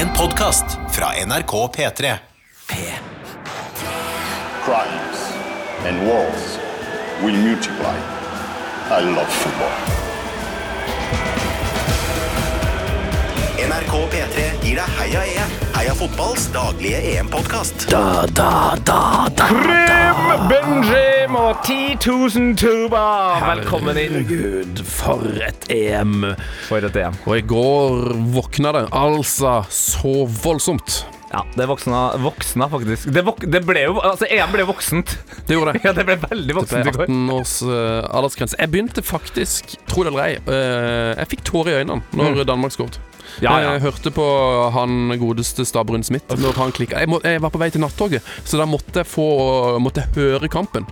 En podkast fra NRK P3. P. crimes and wars will multiply. I love football. NRK P3 gir deg Heia EM. Heia fotballs daglige EM-podkast. Krim, Benjim og 10 000 tuba. Velkommen inn. Herregud, for et EM. For et EM. Og i går våkna det altså så voldsomt. Ja, det voksna, voksna faktisk. Det, vok det ble jo Altså, EM ble voksent. Det gjorde det. Ja, det ble veldig voksent i går. 18 års uh, aldersgrense. Jeg begynte faktisk, tro det eller ei, uh, jeg fikk tårer i øynene når Danmark skåret. Ja, ja. Jeg hørte på han godeste Stabrun Smith når han klikka. Jeg, jeg var på vei til nattoget, så da måtte jeg få Måtte jeg høre kampen.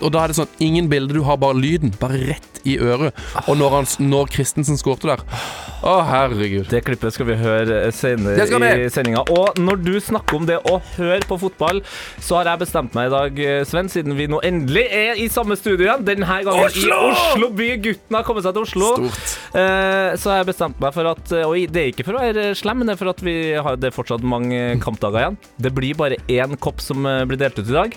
Og da er det sånn ingen bilder, du har bare lyden. Bare rett i øret. Og når, han, når Christensen skårte der Å, herregud. Det klippet skal vi høre senere i sendinga. Og når du snakker om det å høre på fotball, så har jeg bestemt meg i dag, eh, Sven, siden vi nå endelig er i samme studio igjen, denne gangen Oslo! i Oslo by. Gutten har kommet seg til Oslo. Stort. Eh, så har jeg bestemt meg for at Og det er ikke for å være slem, men det er for at vi har, det er fortsatt mange kampdager igjen. Det blir bare én kopp som eh, blir delt ut i dag,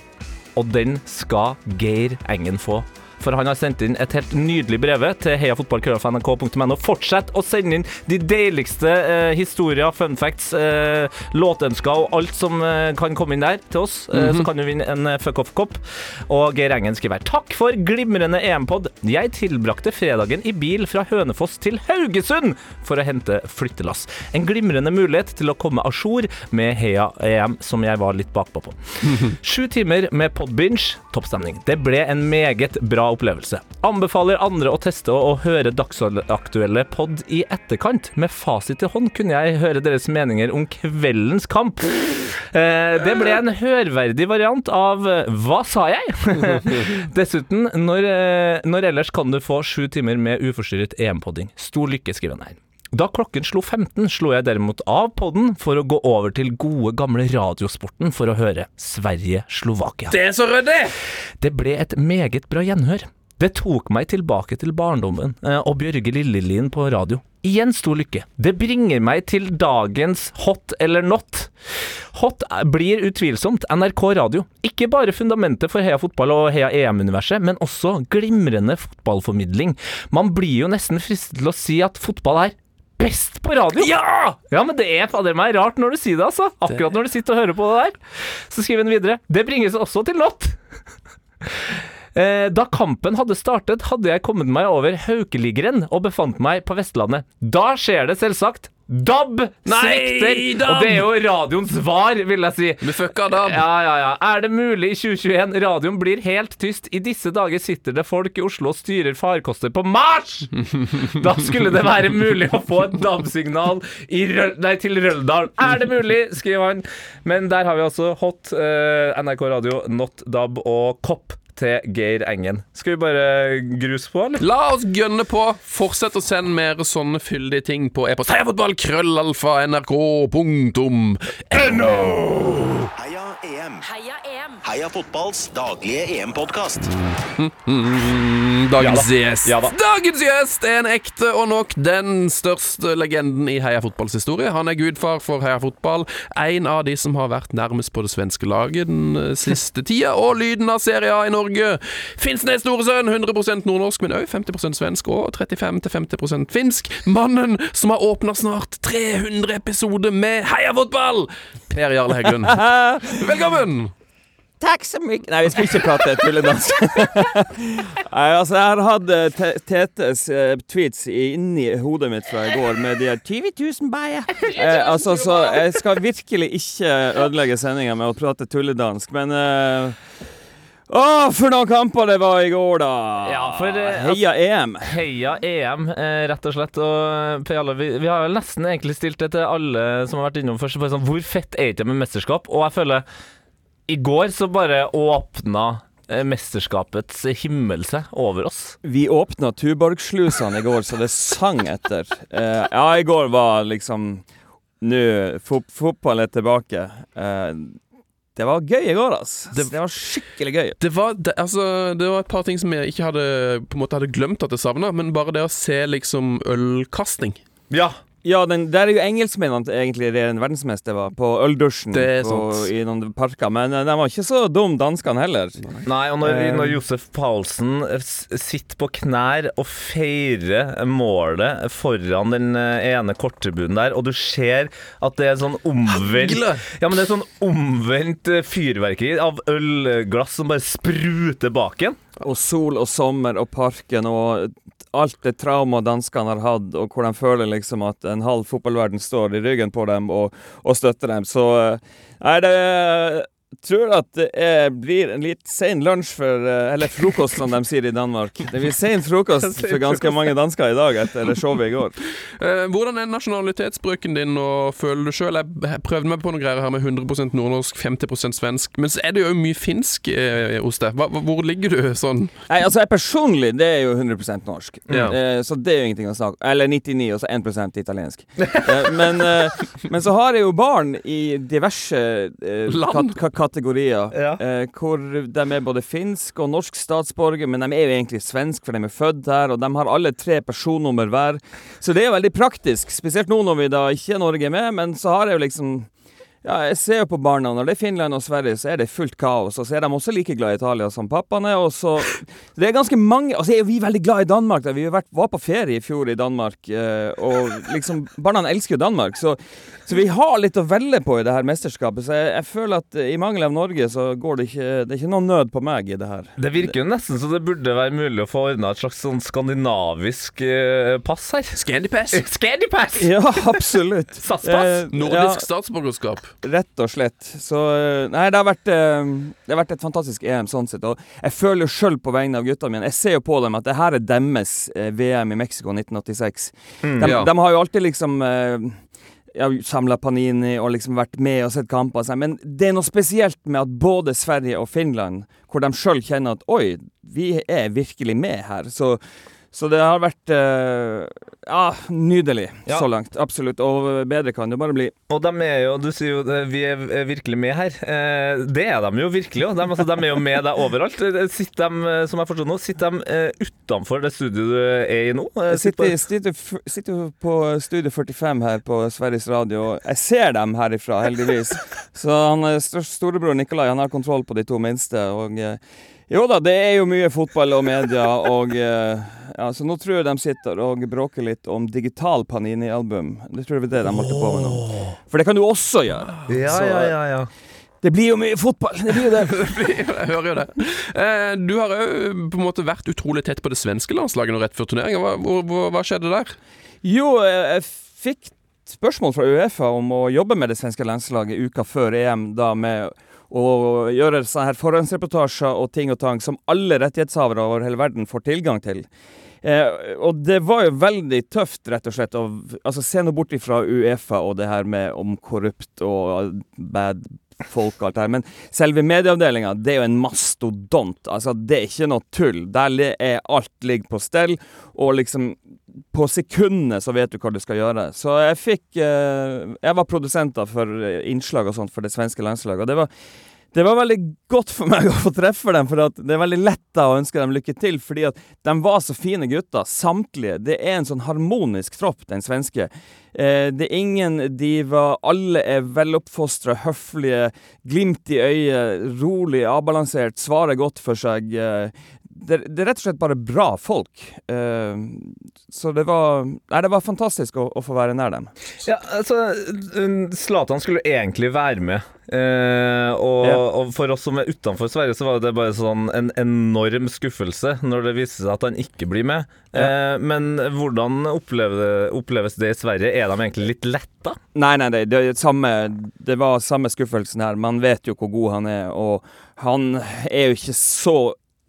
og den skal Geir Engen få. For han har sendt inn et helt nydelig breve til heiafotballkrøllfnrk.no. Fortsett å sende inn de deiligste eh, historier, fun facts, eh, låtønsker og alt som eh, kan komme inn der til oss. Eh, Så kan du vinne en eh, fuck off-kopp. Og Geir Engen skriver Takk for glimrende EM-pod. Jeg tilbrakte fredagen i bil fra Hønefoss til Haugesund for å hente flyttelass. En glimrende mulighet til å komme a jour med Heia EM, som jeg var litt bakpå på. Sju timer med podbinge, toppstemning. Det ble en meget bra opplevelse. Anbefaler andre å teste og, høre dagsaktuelle pod i etterkant. Med fasit i hånd kunne jeg høre deres meninger om kveldens kamp. Eh, det ble en hørverdig variant av eh, Hva sa jeg? Dessuten, når, eh, når ellers kan du få sju timer med uforstyrret EM-podding. Stor lykke, skriver han her. Da klokken slo 15, slo jeg derimot av podden for å gå over til gode, gamle Radiosporten for å høre Sverige-Slovakia. Det er så ryddig! Det ble et meget bra gjenhør. Det tok meg tilbake til barndommen eh, og Bjørge Lillelien på radio. Igjen stor lykke. Det bringer meg til dagens hot eller not. Hot blir utvilsomt NRK radio. Ikke bare fundamentet for Heia fotball og Heia EM-universet, men også glimrende fotballformidling. Man blir jo nesten fristet til å si at fotball er best på radio. Ja! Ja, men det er fader meg rart når du sier det, altså. Akkurat når du sitter og hører på det der. Så skriver han videre. Det bringes også til not. Eh, Da kampen hadde startet, hadde jeg kommet meg over Haukeligeren og befant meg på Vestlandet. Da skjer det selvsagt. DAB svikter! Og det er jo radioens svar, vil jeg si. Vi fucka DAB. Ja, ja, ja. Er det mulig i 2021? Radioen blir helt tyst. I disse dager sitter det folk i Oslo og styrer farkoster på Mars! Da skulle det være mulig å få et DAB-signal til Røldal. Er det mulig, skriver han. Men der har vi altså Hot, uh, NRK Radio, Not DAB og Kopp til Geir Engen. Skal vi bare gruse på, eller? La oss gønne på. Fortsett å sende mer sånne fyldige ting på e-post. Heiafotball, krøllalfa, nrk.no. Heia EM. Heia EM! Heia fotballs daglige EM-podkast. Mm, dagens gjest. Ja da. Dagens gjest er en ekte og nok den største legenden i Heia fotballs historie. Han er gudfar for Heia fotball. En av de som har vært nærmest på det svenske laget den eh, siste tida, og lyden av Serie A i Norge. Finnsnes Storesønn, 100% nordnorsk, men òg 50% svensk og 35-50% finsk. Mannen som har åpna snart 300 episoder med Heia fotball! Per Jarle Heggelund. Velkommen! Takk så mye Nei, vi skal ikke prate tulledansk. Nei, altså, jeg har hatt eh, Tetes eh, tweets inni hodet mitt fra i går med de her 20 000 bæje. Eh, altså, så jeg skal virkelig ikke ødelegge sendinga med å prate tulledansk, men eh, Å, for noen kamper det var i går, da! Ja, for, eh, Heia EM. Heia EM, eh, rett og slett. Og Pjalle, vi, vi har vel nesten egentlig stilt det til alle som har vært innom først. Sånn, hvor fett er det med mesterskap? Og jeg føler I går så bare åpna eh, mesterskapets himmel seg over oss. Vi åpna Tuborgslusene i går, så det sang etter. Eh, ja, i går var liksom Nå, fot fotball er tilbake. Eh, det var gøy i går, ass. Det- Det, var skikkelig gøy. Det var, det, altså, det var et par ting som jeg ikke hadde På en måte hadde glemt at jeg savna, men bare det å se liksom ølkasting. Ja. Ja, den, der er jo engelskmennene egentlig regjerende verdensmester var, på øldusjen Det er på, i noen parker. Men eh, de var ikke så dumme, danskene heller. Nei, og når, Eh. når Josef Paulsen eh, sitter på knær og feirer målet foran den eh, ene korttribunen der, og du ser at det er sånn omvendt! Ja, men det er sånn omvendt eh, fyrverkeri av ølglass som bare spruter bak en. Og sol og sommer og parken og alt det trauma danskene har hatt, og hvor de føler liksom at en halv fotballverden står i ryggen på dem og, og støtter dem. Så eh, nei, det tror at det er, blir en litt sen lunsj for eh, Eller frokost, som de sier i Danmark. Det blir sen frokost for ganske mange dansker i dag etter showet i går. Eh, hvordan er nasjonalitetsbruken din, og føler du sjøl Jeg prøvde meg på noen greier her med 100% nordnorsk, 50% svensk. Men så er det jo mye finsk eh, hos deg. Hvor ligger du sånn? Nei, altså jeg personlig, det er jo 100% norsk. Ja. Eh, så det er jo ingenting å snakke Eller 99, og så 1% italiensk. Eh, men, eh, men så har jeg jo barn i diverse eh, Land. ka kategorier. Ja. Eh, hvor de er både finsk og norsk statsborger, men de er jo egentlig svensk, for de er født her. Og de har alle tre personnummer hver. Så det er veldig praktisk, spesielt nå når vi da ikke er Norge med. Men så har jeg jo liksom ja, jeg ser jo på barna. Når det er Finland og Sverige, så er det fullt kaos. Og så er de også like glad i Italia som pappaen er. Og så Det er ganske mange Og så er vi veldig glad i Danmark. Da. Vi vært, var på ferie i fjor i Danmark, eh, og liksom Barna elsker jo Danmark. Så, så vi har litt å velge på i det her mesterskapet. Så jeg, jeg føler at eh, i mangel av Norge, så går det ikke Det er ikke noen nød på meg i det her. Det virker jo nesten så det burde være mulig å få ordna et slags sånn skandinavisk eh, pass her. Scandipass? Scandipass! Ja, absolutt. SAS-pass? Nordisk ja. statsborgerskap? Rett og slett. Så eh, Nei, det har vært, eh, det har vært et fantastisk EM sånn sett. Og jeg føler jo sjøl på vegne av gutta mine Jeg ser jo på dem at det her er deres eh, VM i Mexico 1986. de, ja. de har jo alltid liksom ja, samla Panini og liksom vært med og sett kamper. sånn, Men det er noe spesielt med at både Sverige og Finland, hvor de sjøl kjenner at oi, vi er virkelig med her. Så, så det har vært eh, ja, nydelig Ja. så langt. Absolutt. Og bedre kan det bare bli. Og de er jo, du sier jo vi er virkelig med her. Eh, det er de jo virkelig òg. De, altså, de er jo med deg overalt. Eh, Sitter de, som jeg forstår nå, sitter de utenfor det studioet du er i nå? Sitter sitter, sitter, jo på Studio 45 her på Sveriges Radio, jeg ser dem herifra, heldigvis. Så han storebror Nikolai han har kontroll på de to minste. Og jo da, det er jo mye fotball og media, og eh, ja, Så nå tror jeg de sitter og bråker litt om digital Panini-album. Det tror jeg det de holder på med nå. For det kan du også gjøre. ja, Så, ja, ja, ja. Det blir jo mye fotball. Det blir jo det. Jeg hører jo det. Eh, du har jo på en måte vært utrolig tett på det svenske landslaget nå rett før turneringa. Hva, hvor- hva skjedde der? Jo, eh, jeg fikk spørsmål fra Uefa om å jobbe med det svenske landslaget uka før EM, da med å gjøre sånne her forhåndsreportasjer og ting og tang som alle rettighetshavere over hele verden får tilgang til. Eh, og det var jo veldig tøft, rett og slett. Å, altså, se nå bort ifra Uefa og det her med om korrupt og bad folk og alt det her. Men selve medieavdelinga, det er jo en mastodont. Altså, det er ikke noe tull. Der er alt ligger på stell, og liksom på sekundene så vet du hva du skal gjøre. Så jeg fikk eh, Jeg var produsent for eh, innslag og sånt for det svenske landslaget, og det var det var veldig godt for meg å få treffe dem, for det er veldig lett da å ønske dem lykke til, fordi at de var så fine gutter, samtlige. Det er en sånn harmonisk tropp, den svenske. Eh, det er ingen diva, alle er veloppfostra, høflige, glimt i øyet, rolig, avbalansert, svarer godt for seg. Eh, det, det er rett og slett bare bra folk. Eh, så det var Nei, det var fantastisk å, å få være nær dem. Ja, altså Zlatan skulle egentlig være med. Eh, og, Ja. og for oss som er utenfor Sverige, så var det bare sånn en enorm skuffelse når det viste seg at han ikke blir med. Eh, men hvordan opplever, oppleves det i Sverige? Er de egentlig litt letta? Nei, nei, det, er samme, det var samme skuffelsen her. Man vet jo hvor god han er, og han er jo ikke så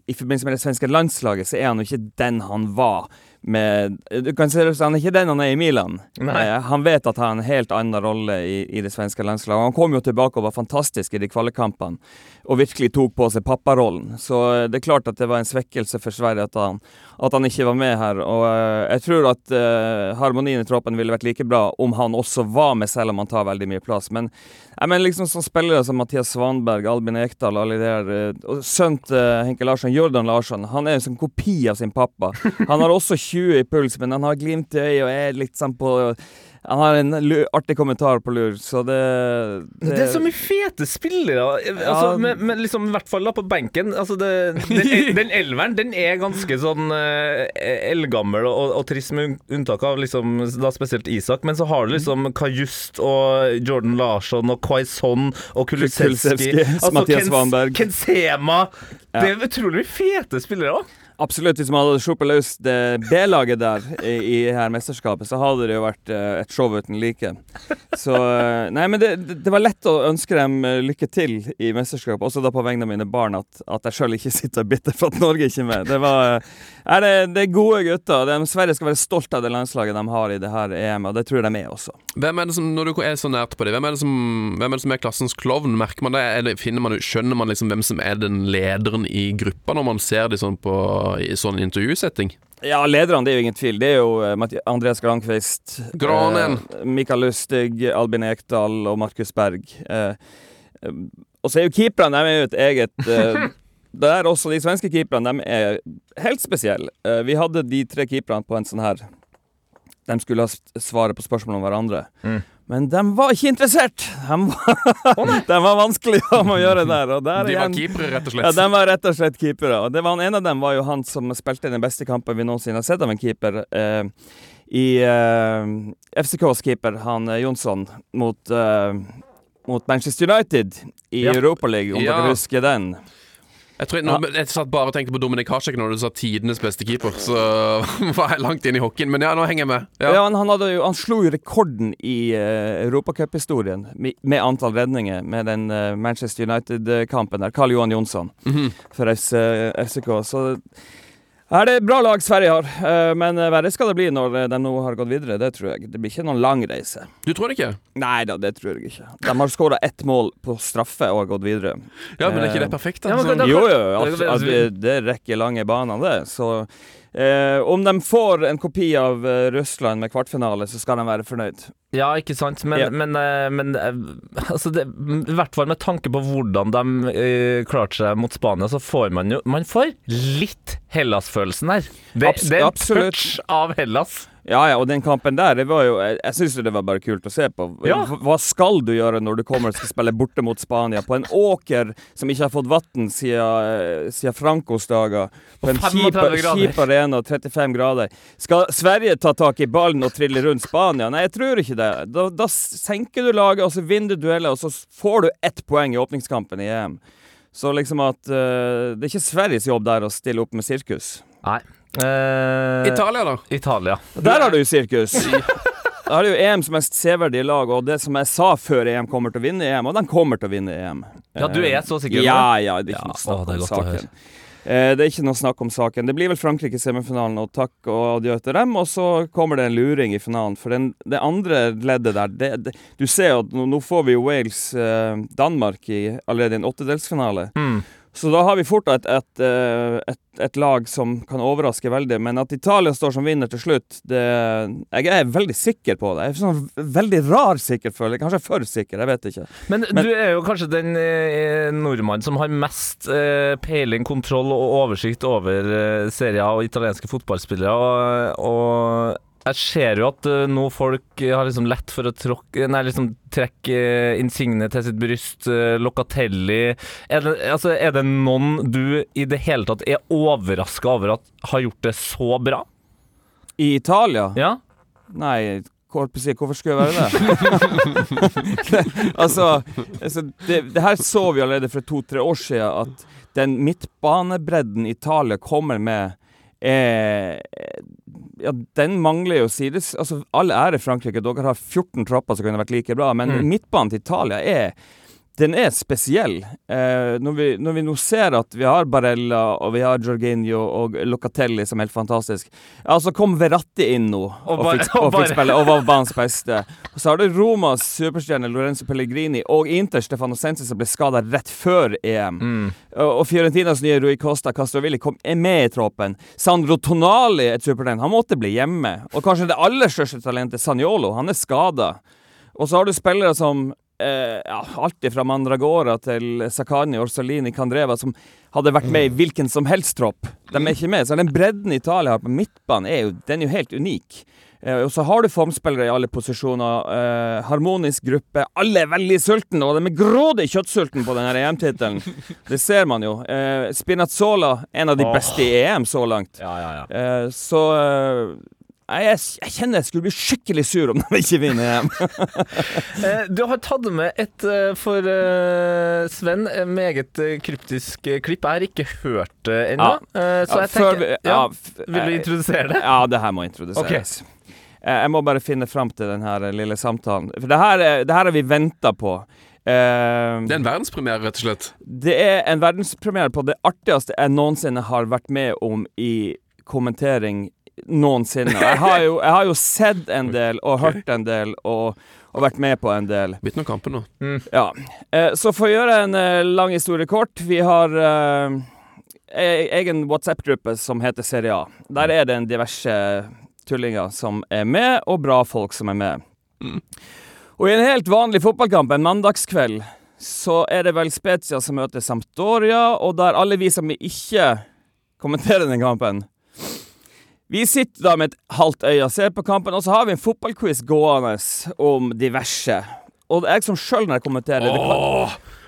I forbindelse med det svenske landslaget, så er han jo ikke den han var med Du kan si det sånn, han er ikke den han er i Milan. Eh, han vet at han har en helt annen rolle i, i det svenske landslaget. Han kom jo tilbake og var fantastisk i de kvalikkampene, og virkelig tok på seg papparollen. Så eh, det er klart at det var en svekkelse for Sverige at han, at han ikke var med her. Og eh, jeg tror at eh, harmonien i troppen ville vært like bra om han også var med, selv om han tar veldig mye plass. Men, jeg mener liksom sånn spillere som Mathias Svanberg, Albin Ekdal, alle de der og Sønnen til Henke Larsson, Jordan Larsson, han er en sånn kopi av sin pappa. Han har også 120 i puls, men han har glimt i øyet og er litt sånn på Han har en artig kommentar på lur, så det Det er så mye fete spillere, altså, Ja. men, men liksom, i hvert fall da på benken. Altså det, den, den elveren den er ganske sånn eh, eldgammel og, og trist, med unntak av liksom, da spesielt Isak. Men så har du liksom Kajust og Jordan Larsson og Quaison og Kulusevski. Altså, Mathias Wanberg. Kensema. Ja. Det er utrolig mye fete spillere òg. Absolutt. Hvis man hadde sluppet løs det B-laget der i, i her mesterskapet, så hadde det jo vært uh, et show uten like. Så uh, Nei, men det, det var lett å ønske dem eh, lykke til i mesterskapet, også da på vegne av mine barn, at, at jeg sjøl ikke sitter bitter for at Norge ikke er med. Det var uh, er det, det er gode gutter. De, Sverige skal være stolt av det landslaget de har i det her EM, og det tror jeg de er også. Hvem er det som, Når du er så nært på det, hvem er det som, hvem er, det som er klassens klovn? Merker man det? Eller man, skjønner man liksom hvem som er den lederen i gruppa, når man ser de sånn på i sånn intervjusetting? Ja, lederne, det er jo ingen tvil. Det er jo eh, Andreas Grankvist, Granen. eh, Mikael Lustig, Albin Ekdal og Markus Berg. Eh, eh, og så er jo keeperne, de er jo et eget eh, Det er også De svenske keeperne, de er helt spesielle. Eh, vi hadde de tre keeperne på en sånn her De skulle ha svaret på spørsmål om hverandre. Mm. Men de var ikke interessert! De var, de var vanskelige om å gjøre der. Der De var igjen- keepere, rett og slett? ja, de var rett og slett keepere. Og det var en av dem var jo han som spilte den beste kampen vi noensinne har sett av en keeper. Eh, I eh, FCKs keeper, han eh, Jonsson, mot, eh, mot Manchester United i Ja. Europaligaen, om Ja. dere husker den. Jeg, tror, nå, jeg satt bare og tenkte på Dominik Hasek når du sa tidenes beste keeper, så var jeg langt inn i hockeyen. Men ja, nå henger jeg med. Ja. Ja. han, han, jo, han slo jo rekorden i uh, europacuphistorien med, med antall redninger med den uh, Manchester United-kampen der. Karl Johan Jonsson Mhm. for FC, FCK. Så er det bra lag Sverige har, eh, men eh, verre skal det bli når eh, de nå har gått videre. Det tror jeg. Det blir ikke noen lang reise. Du tror det ikke? Nei da, det tror jeg ikke. De har skåra ett mål på straffe og har gått videre. Ja, men er ikke det perfekt? da? ja, men Sånn- Jo, jo, det- altså, altså, det, det rekker lange baner, det. Så om de får en kopi av eh, Russland med kvartfinale, så skal de være fornøyd. Ja, ikke sant, men, Ja. men, eh, men eh, altså det, I hvert fall med tanke på hvordan de uh, klarte seg mot Spania, så får man jo Man får litt Hellas-følelsen her. Det, Abs- det er en touch av Hellas. Ja, ja, og den kampen der, det var jo Jeg, jeg syns det var bare kult å se på. Ja. Hva- skal du gjøre når du kommer og skal spille borte mot Spania? På en åker som ikke har fått vann siden, eh, siden Francos dager. På en 35 kjip, kjip arena, 35 grader. Skal Sverige ta tak i ballen og trille rundt Spania? Nei, jeg tror ikke det. Da, da senker du laget, og så vinner du dueller, og så får du ett poeng i åpningskampen i EM. Så liksom at uh, Det er ikke Sveriges jobb der å stille opp med sirkus. Nei. Eh, Italia, da? Italia. Der har du jo sirkus. Da har du jo EMs mest severdige lag, og det som jeg sa før EM kommer til å vinne EM, og de kommer til å vinne EM. Ja, du er så sikker? Ja, ja, det er ikke Ja, noe snakk det er om saken. Eh, det er ikke noe snakk om saken. Det blir vel Frankrike i semifinalen, og takk og adjø til dem. Og så kommer det en luring i finalen. For den, det andre leddet der det, det, Du ser jo at nå, nå får vi jo Wales-Danmark eh, allerede i en åttedelsfinale. Mm. Så da har vi fort et, et, eh, et, et lag som kan overraske veldig. Men at Italia står som vinner til slutt, det Jeg er veldig sikker på det. Jeg er sånn veldig rar sikker, føler jeg. Kanskje for sikker, jeg vet ikke. Men, du er jo kanskje den eh, nordmannen som har mest eh, peiling, kontroll og oversikt over eh, serier og italienske fotballspillere. Og, og jeg ser jo at uh, nå folk har liksom lett for å tråkke, nei, liksom trekke eh, Insigne til sitt bryst. Uh, Locatelli er det, altså, er det noen du i det hele tatt er overraska over at har gjort det så bra? I Italia? Ja? Nei, hvorfor skulle jeg være det? altså, altså det, det her så vi allerede for to-tre år siden, at den midtbanebredden Italia kommer med, ja, den mangler jo sides... Altså, all ære Frankrike, dere har 14 tropper som kunne vært like bra, men Mm. midtbanen til Italia er den er spesiell. Eh, når, vi, når vi nå ser at vi har Barella og vi har Jorginho og Locatelli som er helt fantastisk Ja, så kom Verratti inn nå og, Og fikk, og fikk spille og var banens beste. Og så har du Romas superstjerne Lorenzo Pellegrini og Inter Stefano Sensi som ble skada rett før EM. Mm. Og Fiorentinas nye Rui Costa Castrovilli kom, er med i troppen. Sandro Tonali, et supertalent, han måtte bli hjemme. Og kanskje det aller største talentet, Saniolo, han er skada. Og så har du spillere som eh, ja, alt fra Mandragora til Sakani, Orsalini, Candreva, som hadde vært med i hvilken som helst tropp. De er ikke med. Så den bredden Italia har på midtbanen, er jo, den er jo helt unik. Eh, og så har du formspillere i alle posisjoner. Eh, harmonisk gruppe. Alle er veldig sultne, og de er grådig kjøttsultne på denne EM-tittelen. Det ser man jo. Eh, Spinazzola, en av de beste i EM så langt. Ja, ja, ja. Eh, så eh, jeg, jeg kjenner jeg skulle bli skikkelig sur om de ikke vinner EM. Eh, Du har tatt med et eh, for eh, Sven meget kryptisk klipp. Jeg har ikke hørt det ennå. Ja. Så jeg tenker vi- ja, ja, Vil du introdusere det? Ja, det her må introduseres. Okay. Jeg må bare finne fram til den her lille samtalen. For det her, er- det her har vi venta på. Uh, Det er en verdenspremiere, rett og slett. det er en verdenspremiere på det artigste jeg noensinne har vært med om i kommentering noensinne. Jeg har jo, jeg har jo sett en del og hørt en del og, og vært med på en del. Bytt nå kampen nå. Ja. Eh, så for å gjøre en eh, lang historie kort Vi har eh, e- egen WhatsApp-gruppe som heter Serie A. Der er det en diverse tullinger som er med, og bra folk som er med. Og i en helt vanlig fotballkamp, en mandagskveld, så er det vel Spezia som møter Sampdoria, og der alle vi som ikke kommenterer den kampen vi sitter da med et halvt øye og ser på kampen, og så har vi en fotballquiz gående om diverse. Og jeg som sjøl, når jeg kommenterer det kan,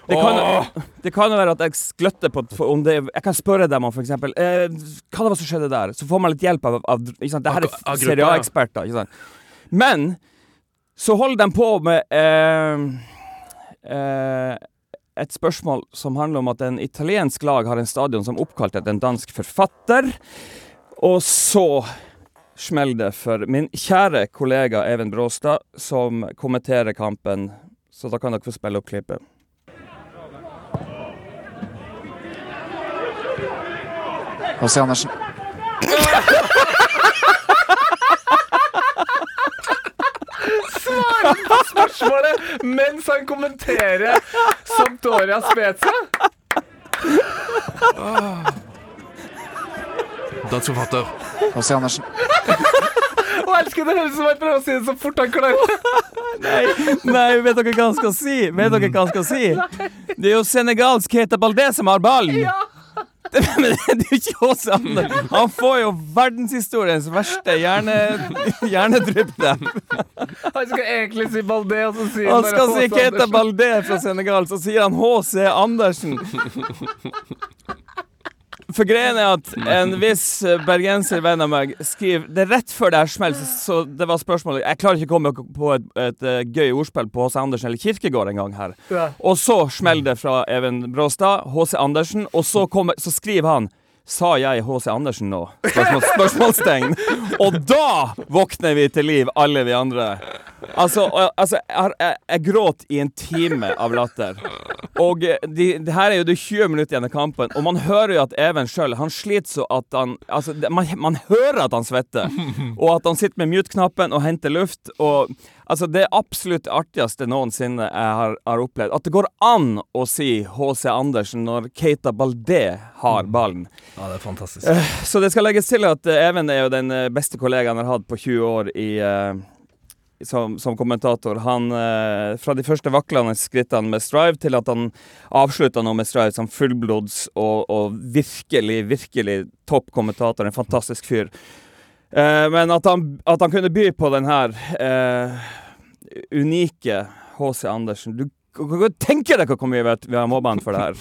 det, kan, det kan være at jeg skløtter på om det Jeg kan spørre dem om f.eks. Eh, hva det var som skjedde der? Så får man litt hjelp av, av ikke sant? Det her Av- av er Serie A-eksperter. Ikke sant? Men så holder de på med eh, eh, et spørsmål som handler om at en italiensk lag har en stadion som oppkalt etter en dansk forfatter. Og så smeller det for min kjære kollega Even Bråstad, som kommenterer kampen. Så da kan dere få spille opp klippet. Åse Andersen. Spørsmålet mens han kommenterer Sampdoria Spezia. Dansk forfatter. H.C. Andersen. Og jeg elsker det høres ut som han prøver å si det så fort han klarer. Nei, nei, vet dere hva han skal si? Vet dere hva han skal si? Det er jo Senegals Keita Balde som har ballen! Men det er jo ikke H.C. Andersen. Han får jo verdenshistoriens verste hjerne, hjernedrypp der. Han skal egentlig si Baldé, og så sier Han bare skal si. Keita Andersen. Fra Senegal, så sier han H.C. Andersen. For greien er at en viss bergenser venn av meg skriver Det er rett før det her smeller, så- det var spørsmålet Jeg klarer ikke å komme på et, et eh, gøy ordspill på H.C. Andersen eller Kirkegård en gang her. Ja. Og så smeller det fra Even Bråstad, H.C. Andersen, og så, kommer, så skriver han Sa jeg H.C. Andersen nå? Spørsmål, spørsmålstegn. Og da våkner vi til liv, alle vi andre. Altså, altså jeg, jeg, jeg gråt i en time av latter. Og eh, de, det her er jo det 20 minutter igjen av kampen, og man hører jo at Even sjøl Han sliter så at han Altså, man, man hører at han svetter. Og at han sitter med mute-knappen og henter luft. Og altså, det absolutt artigste noensinne jeg har, har opplevd. At det går an å si H.C. Andersen når Keita Balde har ballen. Ja, det er fantastisk. Så det skal legges til at eh, Even er jo den eh, beste kollegaen jeg har hatt på 20 år i eh, som, som kommentator. Han, eh, fra de første vaklende skrittene med Strive til at han avslutta nå med Strive som fullblods og, og virkelig, virkelig topp kommentator. En fantastisk fyr. Eh, men at han, at han kunne by på den her eh, unike H.C. Andersen Du kan kan tenke deg hvor mye vi har- vi har mobba han for det her.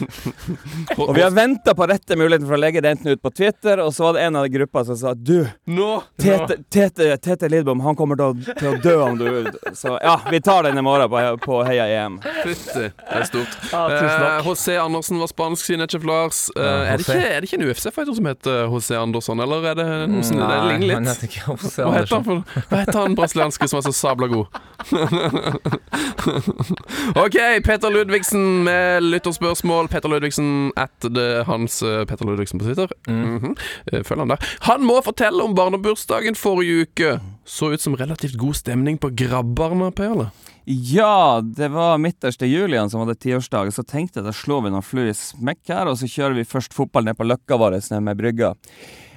Og vi har venta på rette muligheten for å legge det enten ut på Twitter, og så var det en av de gruppa som sa Du, no, Tete, Tete, Tete Lidbom, han kommer til å, til å dø om du Så ja, vi tar den i morgen på, på Heia EM. Fytti, det er stort. Ja, tusen Eh. H.C. Andersen var spansk, sier Netchef Lars. Eh, Ja, er, det ikke, er det ikke en UFC-fighter som heter H.C. Andersson, eller er det noe som ligner han litt? heter ikke H.C. Hva heter, han for, hva heter han brasilianske som er så sabla god? OK, Peter Ludvigsen med lytterspørsmål. Peter Ludvigsen at hans Petter Peter Ludvigsen på Twitter. Mm -hmm. Følg han der. Han må fortelle om barnebursdagen forrige uke. Så ut som relativt god stemning på Grabbarna, Perle. Ja, det var midterste Julian som hadde tiårsdag, så tenkte jeg da slår vi noen fluer i smekk her, og så kjører vi først fotball ned på løkka vår nede med brygga.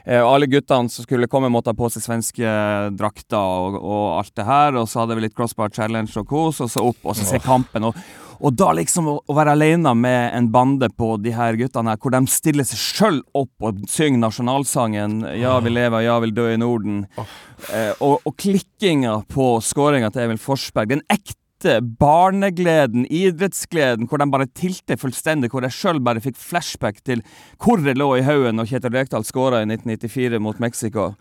Eh, og alle guttene som skulle komme, måtte ha på seg svenske drakter og, og alt det her. Og så hadde vi litt crossbar challenge og kos, og så opp og så se kampen. Og, og da liksom å, å være alene med en bande på de her guttene her, hvor de stiller seg sjøl opp og synger nasjonalsangen 'Ja, vi lever, ja, vil dø i Norden', eh, og, og klikkinga på skåringa til Emil Forsberg, den ekte barnegleden, idrettsgleden, hvor de bare tilter fullstendig, hvor jeg sjøl bare fikk flashback til hvor det lå i haugen når Kjetil Rekdal skåra i 1994 mot Mexico.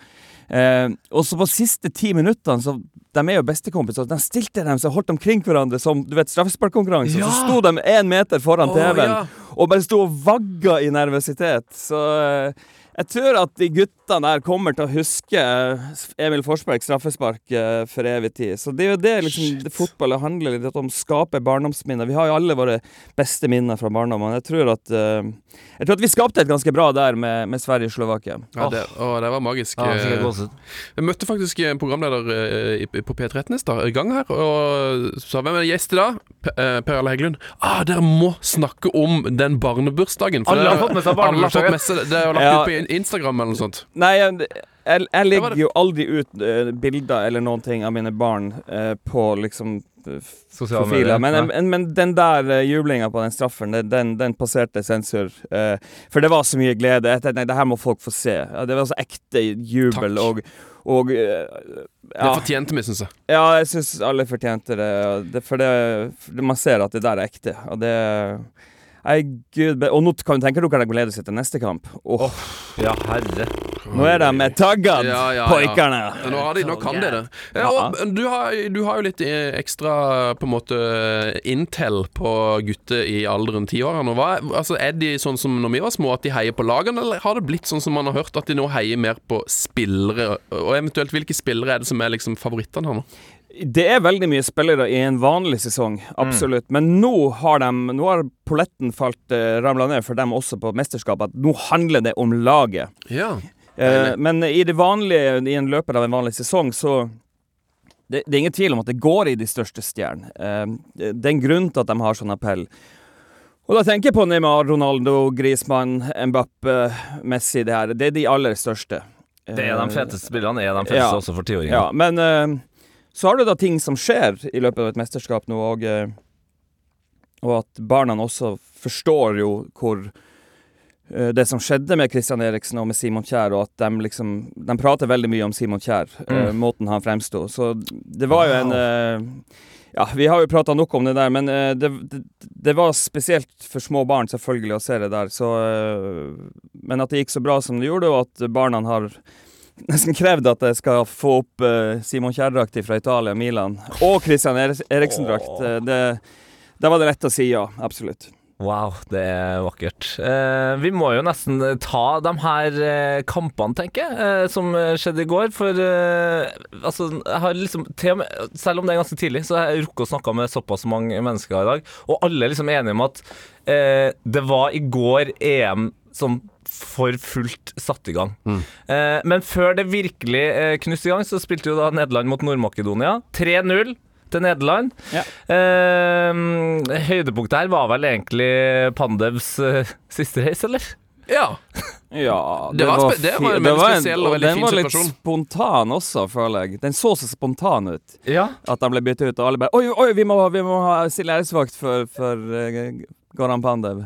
Eh, og så på siste ti minuttene, så de er jo bestekompiser, de stilte dem seg holdt omkring hverandre som du vet, straffesparkkonkurranse. Ja! Så sto de én meter foran TV-en ja. og bare sto og vagga i nervøsitet. Så eh, jeg tror at de guttene der kommer til å huske eh, Emil Forsberg straffespark eh, for evig tid. Så det er jo det liksom det fotballet handler litt om. Skape barndomsminner. Vi har jo alle våre beste minner fra barndommen. Jeg tror at eh, Jeg tror at vi skapte et ganske bra der med, med Sverige-Slovakia. Ja, det, å, det var magisk. Ja, jeg møtte faktisk en programleder på P13 i gang her, og sa hvem er gjest i dag? Per Arle Heggelund. Ah, dere må snakke om den barnebursdagen. for Alle har fått med seg barnebursdagen. det. Det er jo lagt Ja. ut på Instagram eller noe sånt. Nei, jeg, jeg, jeg legger jo aldri ut uh, bilder eller noen ting av mine barn uh, på liksom eh, Sosiale profiler. medier. Men, ja. men, men den der uh, jublinga på den straffen, den, den, den passerte sensur. Uh, for det var så mye glede. Jeg tenkte nei, det her må folk få se. Ja, det var så ekte jubel Takk. og, og ja. Det fortjente vi, syns jeg. ja, jeg syns alle fortjente det. det for det, for man ser at det der er ekte. Og det Nei, gud Og nå kan du tenke dere dere gleder seg til neste kamp. Åh, Ja, herre. nå er de taggad, Ja, ja, ja. poikerne! Nå, har de, nå kan de det. Ja, og du, har, du har jo litt eh, ekstra på en måte intel på gutter i alderen tiårene. Altså, er de sånn som når vi var små, at de heier på lagene, eller har det blitt sånn som man har hørt, at de nå heier mer på spillere? Og eventuelt hvilke spillere er det som er liksom favorittene her nå? Det er veldig mye spillere i en vanlig sesong, absolutt. Men nå har, de, nå har polletten falt uh, ramla ned for dem også på mesterskapet. At nå handler det om laget. Ja. Eh, men i det vanlige, i en løpet av en vanlig sesong, så det, det er ingen tvil om at det går i de største stjernene. Eh, det er en grunn til at de har sånn appell. Og da tenker jeg på Neymar, Ronaldo, Griezmann, Mbappe, Messi. Det her. Det er de aller største. Det er de Eh, feteste spillerne, er de feteste ja. også for tiåringer. ja, men eh, så har du da ting som skjer i løpet av et mesterskap nå, og, eh, og at barna også forstår jo hvor eh, det som skjedde med Kristian Eriksen og med Simon Kjær, og at de liksom De prater veldig mye om Simon Kjær, mm. måten han fremsto. Så det var jo en eh, Ja, vi har jo prata nok om det der, men eh, det, det, det var spesielt for små barn selvfølgelig å se det der. Så eh, Men at det gikk så bra som det gjorde, og at barna har nesten krevd at jeg skal få opp uh, Simon Kjær-drakt fra Italia, Milan, og Christian Eriksen-drakt. Eh, det- Da var det rett å si ja, absolutt. Wow, det er vakkert. Eh, vi må jo nesten ta de her eh, kampene, tenker jeg, eh, som eh, skjedde i går. For altså, jeg har liksom med, Selv om det er ganske tidlig, så har jeg rukket å snakke med såpass mange mennesker i dag, og alle er liksom enige om at eh, det var i går EM som for fullt satt i gang. Eh, men før det virkelig eh, knuste i gang, så spilte jo da Nederland mot Nord-Makedonia. 3-0 til Nederland. Ja. Eh, høydepunktet her var vel egentlig Pandevs eh, siste race, eller? Ja. Ja, Det var spe- det var en fi- veldig spesiell og veldig fin situasjon. Den var litt situasjon. spontan også, føler jeg. Den så så spontan ut. Ja. At han ble byttet ut, og alle bare Oi, oi, vi må, vi må ha stille æresvakt for, for uh, Goran Pandev.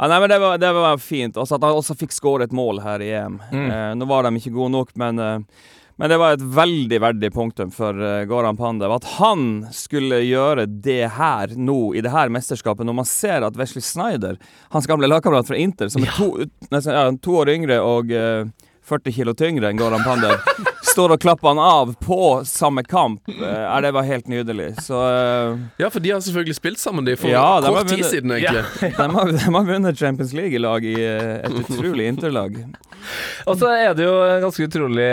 Ja, nei, men det var, det var fint. Også at han også fikk skåret et mål her i EM. Mm. Eh, nå var de ikke gode nok, men, eh, men det var et veldig verdig punktum for eh, Goran Pandev. At han skulle gjøre det her nå, i det her mesterskapet, når man ser at Wesley Snyder, hans gamle lagkamerat fra Inter, som er to, nesten, ja, to år yngre og eh, 40 kilo tyngre enn Goran Pandev, står og klapper han av på samme kamp. Eh, det var helt nydelig. Så eh, ja, for de har selvfølgelig spilt sammen, de, for Ja, de har kort tid vunnet- siden, egentlig. de, har, de har vunnet Champions League i lag i eh, et utrolig interlag. Og så er det jo ganske utrolig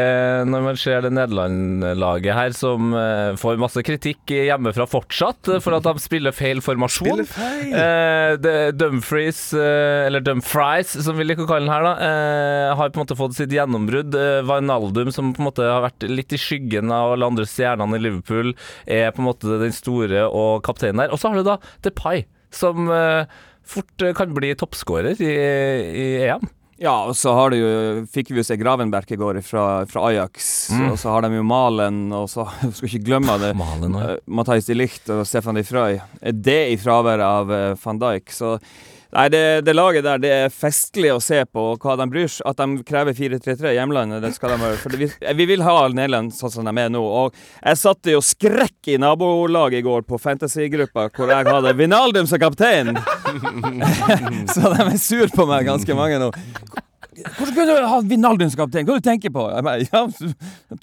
når man ser det Nederland-laget her som eh, får masse kritikk hjemmefra fortsatt eh, for at de spiller feil formasjon. Eh, det- Dumfries, eh, eller Dumfries som vi liker å kalle den her, da, eh, har på en måte fått sitt gjennombrudd. Eh, Wijnaldum, som på en måte har vært litt i skyggen av alle andre stjernene i Liverpool, er på en måte den store og kapteinen der. Og så har du da Depay, som eh, fort eh, kan bli toppskårer i, i EM. Ja, og så har du jo, fikk vi jo se Gravenberg i går fra, fra Ajax. Mm. Og så har de jo Malen, og så skal ikke glemme det. Malen. Uh, Matthijs de Ligt og Stefan de er Det i fravær av eh, van Dijk. Så nei, det, det laget der, det er festlig å se på hva de bryr seg At de krever 4-3-3 i hjemlandet, det skal de gjøre. For vi, vi vil ha Nederland sånn som de er nå. Og jeg satte jo skrekk i nabolaget i går på fantasygruppa, hvor jeg hadde Vinaldum som kaptein. så de er sur på meg, ganske mange nå. Hvordan kunne du ha Vinaldum som kaptein? Hva du tenker på? Ja,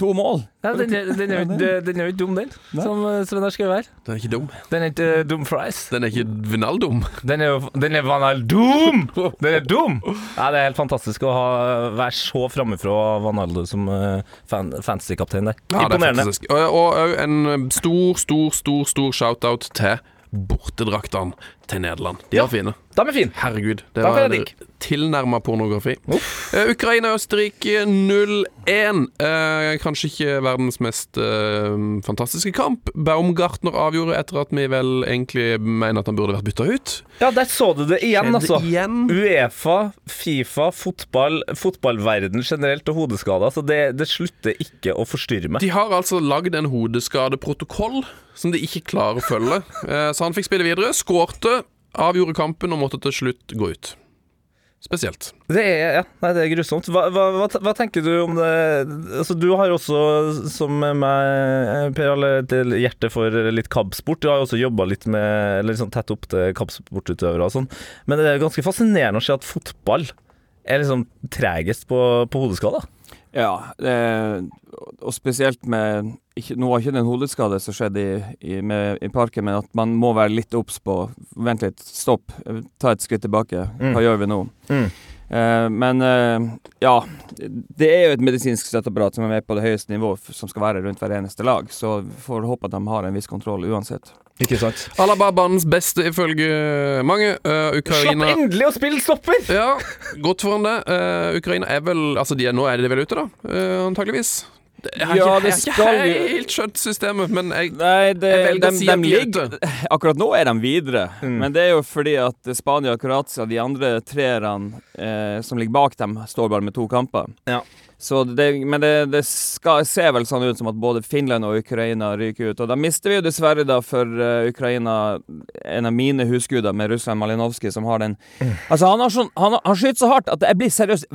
to mål. Nei, den, er, den, er jo, ikke- den er jo ikke dum, den, som eh, Sven har skrevet her. Den er ikke dum. Den er ikke uh, dum fries. Den er ikke Vinaldum. Den er Den er Vanaldum! Den er dum! Ja, det er helt fantastisk å ha, være så framifrå Vanaldo som uh, fan, fantasy-kaptein der. Ja, Imponerende. Og òg en stor, stor, stor stor shout-out til bortedraktene til Nederland. De Ja. er fine. De er fine. Herregud. Det kan var. Tilnærma pornografi. Eh, Ukraina-Østerrike 0-1. Uh, kanskje ikke verdens mest eh, fantastiske kamp. Baumgartner avgjorde etter at vi vel egentlig mener at han burde vært bytta ut. Ja, der så du det igjen, Skjedde altså. igjen. Uefa, Fifa, fotball, fotballverden generelt og hodeskader. Så det, det slutter ikke å forstyrre meg. De har altså lagd en hodeskadeprotokoll som de ikke klarer å følge. Eh, Så han fikk spille videre, skårte, avgjorde kampen og måtte til slutt gå ut. Spesielt. Det er, ja, nei, det er grusomt. Hva, hva, hva, tenker du om det altså, Du har også, som meg, Per Alle, til hjerte for litt kampsport. Du har jo også jobba litt med eller liksom tett opp til kampsportutøvere og sånn. Men det er ganske fascinerende å se at fotball er liksom tregest på, på hodeskader. Ja, det, og spesielt med ikke, Nå var ikke det en hodeskade som skjedde i, i, med, i parken, men at man må være litt obs på Vent litt, stopp, ta et skritt tilbake. Mm. Hva gjør vi nå? Mm. Eh, men eh, ja, det er jo et medisinsk støtteapparat som er med på det høyeste nivå, som skal være rundt hver eneste lag. Så vi får håpe at de har en viss kontroll uansett. Ikke sant? Alaba banens beste ifølge mange. Eh, Slapp endelig å spille stopper! Ja, godt foran det. Uh, Ukraina er vel Altså, de er, nå er de vel ute, da? Uh, antageligvis. Jeg har Ja, ikke, det jeg har ikke helt skjønt systemet, men jeg, Nei, det, jeg velger de, å si at de er ligger. Akkurat nå er de videre, Mm. men det er jo fordi at Spania og Kroatia, de andre treerne eh, som ligger bak dem, står bare med to kamper. Ja. Så det, men det, det skal, ser vel sånn ut som at både Finland og Ukraina ryker ut. Og da mister vi jo dessverre da for uh, Ukraina en av mine husguder med Russland Malinovskij, som har den Altså, han, sånn, han, han skyter så hardt at jeg blir seriøst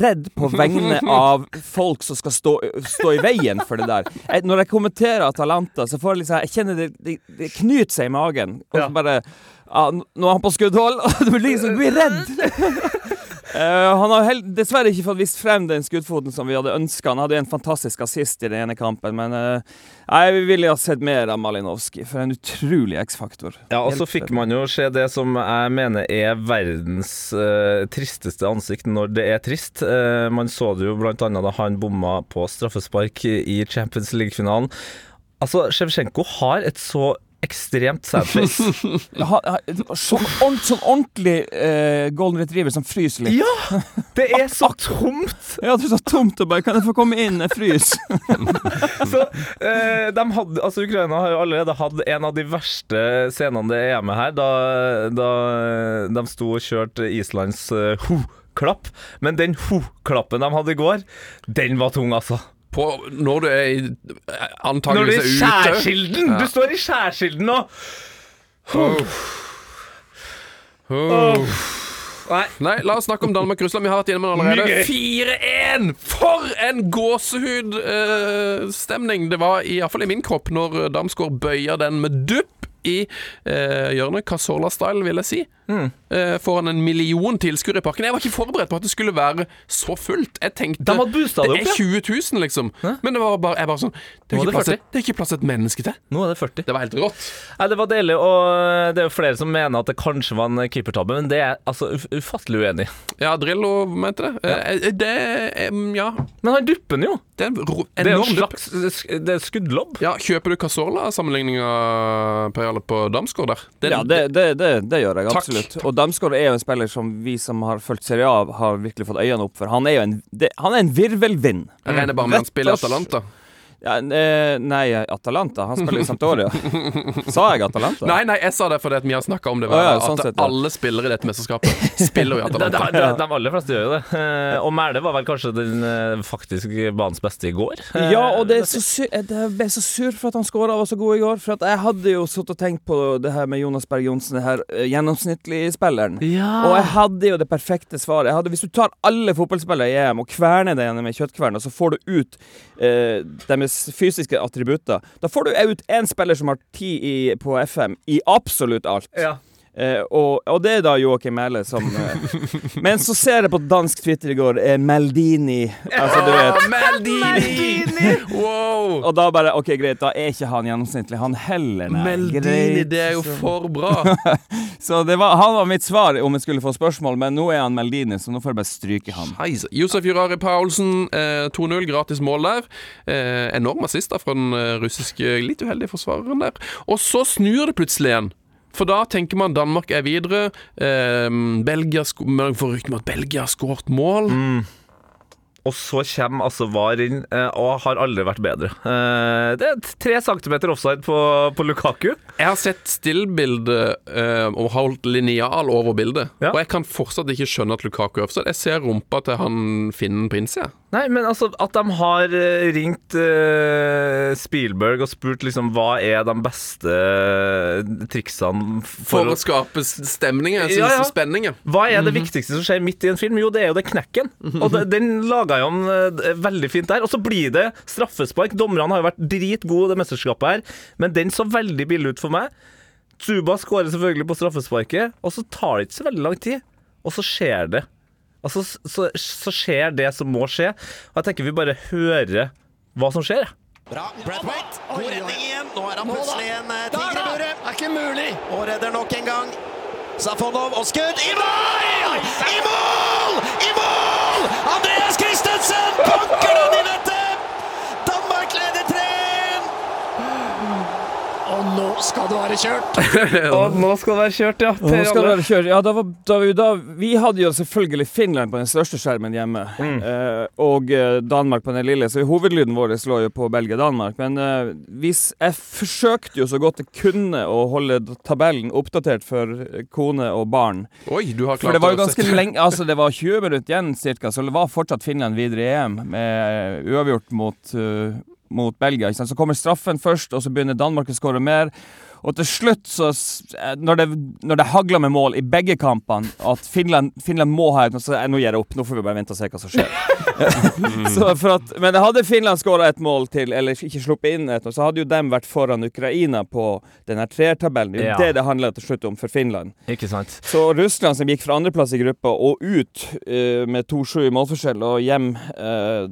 redd på vegne av folk som skal stå, stå i veien for det der. Jeg, når jeg kommenterer Atalanta, så får jeg liksom Jeg kjenner det, det, det knyter seg i magen. Og så bare ja, Nå er han på skuddhold, og du blir liksom du blir redd. Eh, han har dessverre ikke fått vist frem den skuddfoten som vi hadde ønska. Han hadde en fantastisk assist i den ene kampen, men uh, jeg ville ha sett mer av Malinowski. For en utrolig X-faktor. Ja, og så fikk man jo se det som jeg mener er verdens uh, tristeste ansikt når det er trist. Eh, man så det jo annet da han bomma på straffespark i Champions League-finalen. Altså, Sjevtsjenko har et så ekstremt sad face. Ha, ha, sånn, ordent, sånn ordentlig eh, golden retriever som fryser litt. ja! Det er så tomt! Ja, det er så tomt og bare Kan jeg få komme inn? Jeg fryser. Så, eh, de hadde, altså Ukraina har jo allerede hatt en av de verste scenene det er med her, da, da de sto og kjørte Islands eh, ho-klapp. Men den ho-klappen de hadde i går, den var tung, altså. På, når du er i Når du er i skjærsilden! Ja. Du står i skjærsilden nå! Oh. Nei. Nei, la oss snakke om Danmark-Russland. Vi har vært gjennom den allerede. 4-1! For en gåsehudstemning det var, iallfall i min kropp, når Damsgaard bøyer den med dupp i uh, hjørnet. Casola-style, vil jeg si. Mm. Eh, foran en million tilskuere i parken. Jeg var ikke forberedt på at det skulle være så fullt. Jeg tenkte De hadde det det er opp, ja. 20 000, liksom. Hæ? Men det var bare, jeg bare sånn det er, ikke det plass, det er ikke plass til et menneske til. Nå er det 40. Det var helt rått. Nei, det var deilig, og det er jo flere som mener at det kanskje var en keepertabbe, men det er altså uf ufattelig uenig i. Ja, Drillo mente det. Eh, det eh, Ja, Men han dupper den jo! det er en Det er en slags Det er skuddlobb. Ja, Kjøper du Casola-sammenligninga Per Jarle på Damsgaard der? Det, Ja, det, det, det, det gjør jeg Takk. absolutt. Og Damsgaard er jo en spiller som vi som har fulgt Serie A, har virkelig fått øynene opp for. Han er jo en, det, han er en virvelvind. Jeg regner bare med han spiller Atalanta. Ja, eh, nei, Atalanta. Han spiller i Santoria. Sa jeg Atalanta? Nei, nei, jeg sa det fordi at vi har snakka om det. Å, ja, at sånn sett, ja. alle spillere i dette mesterskapet spiller i De, de, Atalanta. de, de aller fleste gjør jo det. Eh, og Mæle var vel kanskje den eh, faktisk banens beste i går. Ja, og det, er så sur, jeg ble så sur for at han skåra og var så god i går. For at jeg hadde jo sittet og tenkt på det her med Jonas Berg Johnsen, det her gjennomsnittlige spilleren. Ja. Og jeg hadde jo det perfekte svaret. Jeg hadde, hvis du tar alle fotballspillere i EM og kverner det gjennom en kjøttkvern, og så får du ut eh, deres fysiske attributter, da får du ut én spiller som har ti på FM i absolutt alt. Ja. Eh, og, og det er da Joakim Mæhle som eh, Men så ser jeg på dansk Twitter i går, eh, Meldini Altså, du vet. Meldini! Wow! Og da bare OK, greit, da er ikke han gjennomsnittlig. Han heller, nei. Meldini, greit. det er jo for bra. Så det var, han var mitt svar om jeg skulle få spørsmål, men nå er han Meldini, så nå får jeg bare stryke han. Heise. Josef Jurari Paulsen, eh, 2-0, gratis mål der. Eh, enorm assist da fra den eh, russiske, litt uheldige forsvareren der. Og så snur det plutselig igjen. For da tenker man Danmark er videre. Eh, Belgia man får rykte om at Belgia har skåret mål. Og så kommer altså VAR inn, eh, og har aldri vært bedre. Eh, Det er tre centimeter offside på, på Lukaku. Jeg har sett stillbilde eh, og holdt linjal over bildet. Ja. Og jeg kan fortsatt ikke skjønne at Lukaku er offside. Jeg ser rumpa til han finnen på innsida. Nei, men altså at de har ringt Spielberg og spurt liksom hva er de beste triksene For, for, å skape stemninger, Ja, ja. spenninger. Hva er det viktigste som skjer midt i en film? Jo, det er jo det knekken. Og det, den laga jo han eh, veldig fint der. Og så blir det straffespark. Dommerne har jo vært dritgode i det mesterskapet her, men den så veldig billig ut for meg. Zuba skårer selvfølgelig på straffesparket, og så tar det ikke så veldig lang tid. Og så skjer det. Altså, så, så skjer det som må skje. Og jeg tenker vi bare hører hva som skjer. jeg. Bra. Brathwaite, God redning igjen. Nå er han plutselig en eh, tiger i buret. Er ikke mulig. Og redder nok en gang. Safonov og skudd i mål! I mål! I mål! Andreas Christensen banker den i Og nå skal det være kjørt. Og nå skal det være kjørt, ja. Nå skal det være kjørt. Ja, da var, da, vi- da, vi hadde jo selvfølgelig Finland på den største skjermen hjemme, eh, og eh, Danmark på den lille, så hovedlyden vår lå jo på Belgia-Danmark. Men eh, hvis jeg forsøkte jo så godt jeg kunne å holde tabellen oppdatert for eh, kone og barn. Oi, du har For klart det var jo ganske lenge Altså, det var 20 minutter igjen cirka, så det var fortsatt Finland videre i EM, med eh, uavgjort mot, eh, mot Belgia. Så kommer straffen først, og så begynner Danmark å skåre mer. Og til slutt, så eh, når det, når det hagler med mål i begge kampene, at Finland, Finland må ha et nå gir jeg opp, nå får vi bare vente og se hva som skjer. at, men hadde Finland skåra et mål til, eller ikke sluppet inn et, så hadde jo dem vært foran Ukraina på denne treertabellen. Det er jo Ja. det det handler til slutt om for Finland. Ikke sant? Så Russland som gikk fra andreplass i gruppa og ut uh, med 2-7 i målforskjell og hjem uh,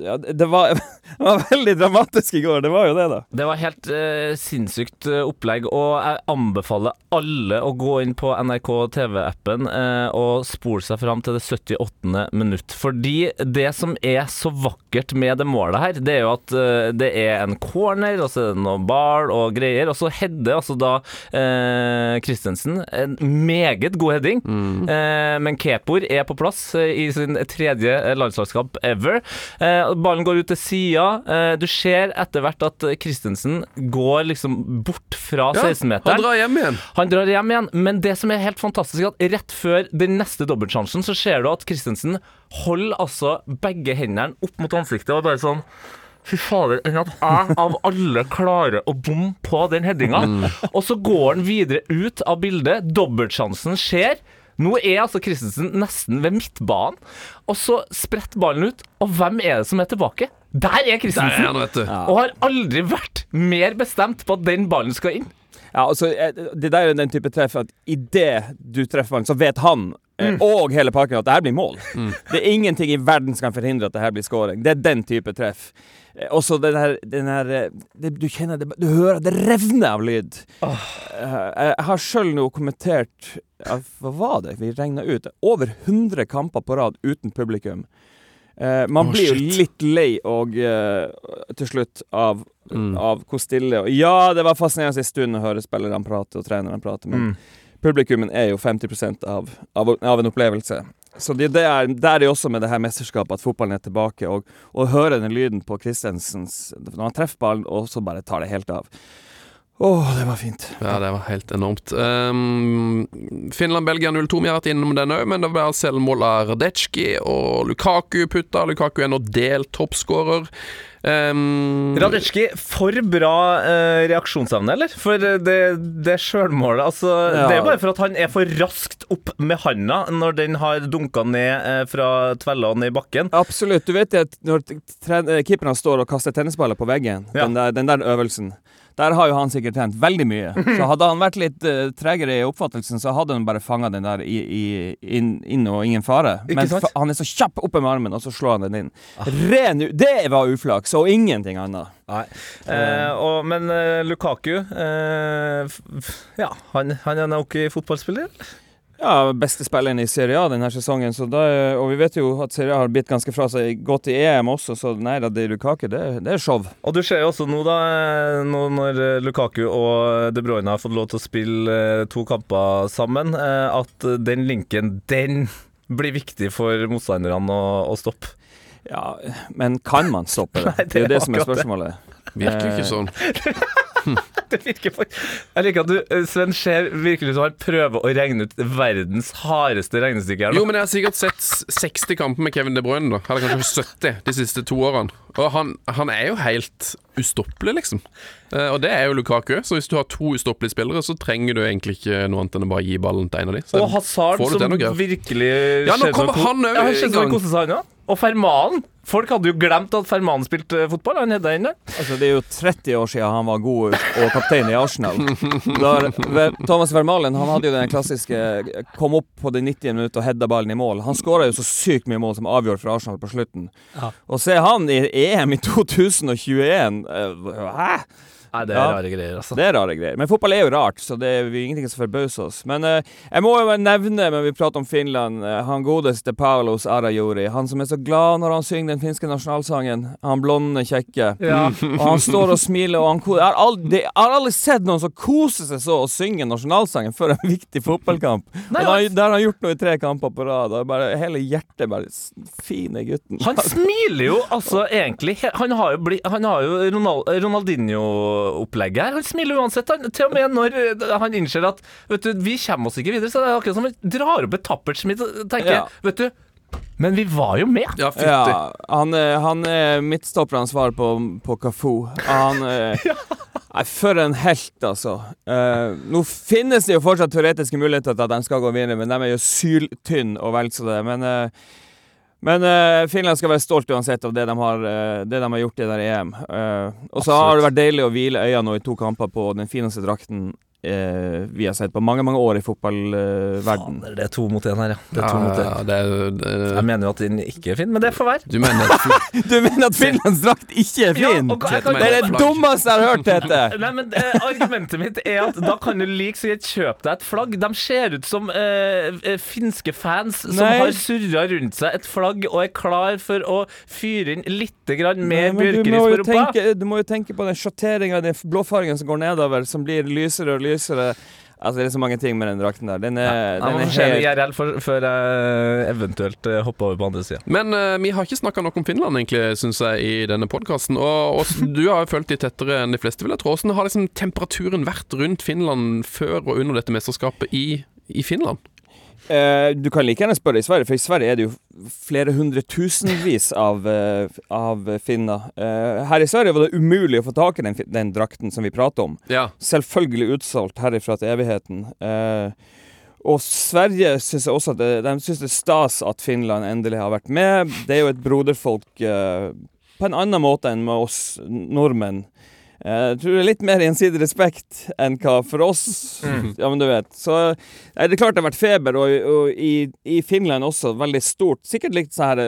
ja, det, var, det var veldig dramatisk i går. Det var jo det, da. Det var helt uh, sinnssykt opplegg, og jeg anbefaler alle å gå inn på NRK TV-appen og spole seg fram til det 78. minutt. Fordi det som er så vakkert med det målet her, det er jo at eh, det er en corner, og så er det noe ball og greier, og så header altså da eh, Christensen en meget god heading, eh, men Kepor er på plass eh, i sin tredje eh, landslagskamp ever. Eh, ballen går ut til sida. Eh, du ser etter hvert at Christensen går liksom bort fra Ja, 16-meteren. Han drar hjem igjen. Han drar hjem igjen, men det som er helt fantastisk, er at rett før den neste dobbeltsjansen, så ser du at Christensen holder altså begge hendene opp mot ansiktet og bare sånn Fy fader, enn at jeg av alle klarer å bomme på den headinga. Og så går han videre ut av bildet. Dobbeltsjansen skjer. Nå er altså Christensen nesten ved midtbanen, og så spretter ballen ut. Og hvem er det som er tilbake? Der er Der er han, vet du. Og har aldri vært mer bestemt på at den ballen skal inn. Ja, altså, eh, Det der er den type treff at idet du treffer ballen, så vet han Mm. og hele pakken at det her blir mål. Det er ingenting i verden som kan forhindre at det her blir scoring. Det er den type treff. Og så den her, den her eh, det, Du kjenner det Du hører det revner av lyd. Oh. Jeg har sjøl nå kommentert Hva var det vi regna ut? Over 100 kamper på rad uten publikum. Eh, man oh, blir jo litt lei og uh, til slutt av, Mm. av hvor stille og Ja, det var fascinerende en stund å høre spillerne prate og trenerne prate, men Mm. publikummen er jo 50 av, av, av en opplevelse. Så det, det er, der er også med det her mesterskapet at fotballen er tilbake. Og å høre den lyden på Christensens når han treffer ballen, og så bare tar det helt av. Å, det var fint. Ja, det var helt enormt. Um, Finland-Belgia 0-2, vi har vært innom den òg, men det var selvmål av Radetsjki og Lukaku putta. Lukaku er nå delt toppskårer. Um, Radetsjki, for bra uh, reaksjonsevne, eller? For det, det sjølmålet altså, Ja. Det er bare for at han er for raskt opp med handa når den har dunka ned eh, fra tvella og ned i bakken. Absolutt. Du vet at når eh, keeperne står og kaster tennisballer på veggen, Ja. den, der, den der øvelsen der har jo han sikkert trent veldig mye. Så hadde han vært litt uh, tregere i oppfattelsen, så hadde han bare fanga den der i, i, inn, inn og ingen fare. Men han er så kjapp oppe med armen, og så slår han den inn. Ren u- Det var uflaks, og ingenting annet. Eh, og, men eh, Lukaku eh, Ja, han, han er nok fotballspiller. Ja, beste spilleren i Serie A denne sesongen, så da, og vi vet jo at Serie A har bitt ganske fra seg godt i EM også, så nei da, det er Lukaku, det, det er show. Og du ser jo også nå, da, nå når Lukaku og De Bruyne har fått lov til å spille eh, to kamper sammen, eh, at den linken, den blir viktig for motstanderne å, å stoppe. Ja, men kan man stoppe det? Nei, det er jo det som er akkurat det. spørsmålet. virker ikke sånn. Det virker for Jeg liker at du, eh, Sven, ser virkelig ut som han prøver å regne ut verdens hardeste regnestykke her Jo, men jeg har sikkert sett 60 kamper med Kevin De Bruyne, da. Eller kanskje 70 de siste to årene. Og han, han er jo helt ustoppelig, liksom. Eh, og det er jo Lukaku. Så hvis du har to ustoppelige spillere, så trenger du egentlig ikke noe annet enn å bare gi ballen til en av de. Så Og Hazard, som virkelig Ja, nå kommer han ja, i gang. òg. Og Fermanen. Folk hadde jo glemt at Fermanen spilte eh, fotball. Han hedda inn der. Altså, det er jo 30 år siden han var god og kaptein i Arsenal. Der, Thomas Vermalen han hadde jo den klassiske kom opp på det 90. minutt og hedda ballen i mål. Han skåra jo så sykt mye mål som avgjorde for Arsenal på slutten. Og se han i EM i 2021 eh, Hæ? Nei, det er Ja. rare greier, altså. Det er rare greier. Men fotball er jo rart, så det er ingenting som forbauser oss. Men eh, jeg må jo nevne, når vi prater om Finland, eh, han godeste Paulos Arajori. Han som er så glad når han synger den finske nasjonalsangen. Han blonde, kjekke. Ja. Og han står og smiler, og han koser Jeg har aldri, jeg har aldri sett noen som koser seg så og synge nasjonalsangen før en viktig fotballkamp. Nei, og da, han- der har han gjort noe i tre kamper på rad. Og bare, hele hjertet bare Fine gutten. Han smiler jo altså egentlig Han har jo, bli, han har jo Ronald, Ronaldinho-opplegget her. Han smiler uansett. Han, til og med når eh, han innser at vet du, vi kommer oss ikke videre, så det er akkurat som vi drar opp et tappert smil og tenker Ja. Vet du, men vi var jo med. Ja. Ja, han, er- han er midtstopperens svar på, på Cafu. Han eh, Nei, for en helt, altså. Uh, nå finnes det jo fortsatt teoretiske muligheter til at de skal gå videre, men de er jo syltynne og vel så det. Men, eh, men uh, Finland skal være stolt uansett av det de har, uh, det de har gjort i det der EM. Uh, og så har det vært deilig å hvile øynene nå i to kamper på den fineste drakten eh, vi har sett på mange, mange år i fotballverden. Fader, det er to mot én her, ja. Det er Ja, to mot ja, én. ja, det, er- det, Jeg mener jo at den ikke er fin, men det får være. Du mener at Du mener at Finlands drakt ikke er Ja, fin? og jeg kan- det er det dummeste jeg har hørt, Tete! Nei, men eh, Argumentet mitt er at da kan du like så gjerne kjøpe deg et flagg. De ser ut som eh, eh, finske fans som Nei. har surra rundt seg et flagg og er klar for å fyre inn litt grann mer men du, må bjørkeris på rumpa. du må jo tenke på den sjatteringa, den blåfargen som går nedover, som blir lysere og lysere. Altså, det er så mange ting med den drakten der. Den er, ja, den er helt IRL for, før jeg eventuelt eh, hopper over på andre sida. Men uh, vi har ikke snakka nok om Finland, egentlig, syns jeg, i denne podkasten. Og, og du har jo fulgt de tettere enn de fleste, vil jeg tro. Hvordan har liksom temperaturen vært rundt Finland før og under dette mesterskapet i, i Finland? Eh, Du kan like gjerne spørre i Sverige, for i Sverige er det jo flere hundre tusenvis av, uh, av finner. Uh, her i Sverige var det umulig å få tak i den, den drakten som vi prater om. Ja. Selvfølgelig utsolgt herifra til evigheten. Og Sverige syns også at det, de synes det er stas at Finland endelig har vært med. Det er jo et broderfolk på en annen måte enn med oss nordmenn. Jeg tror det er litt mer gjensidig respekt enn hva for oss. Ja, men du vet. Så er det klart det har vært feber, og, og i, i Finland også veldig stort. Sikkert likt sånn her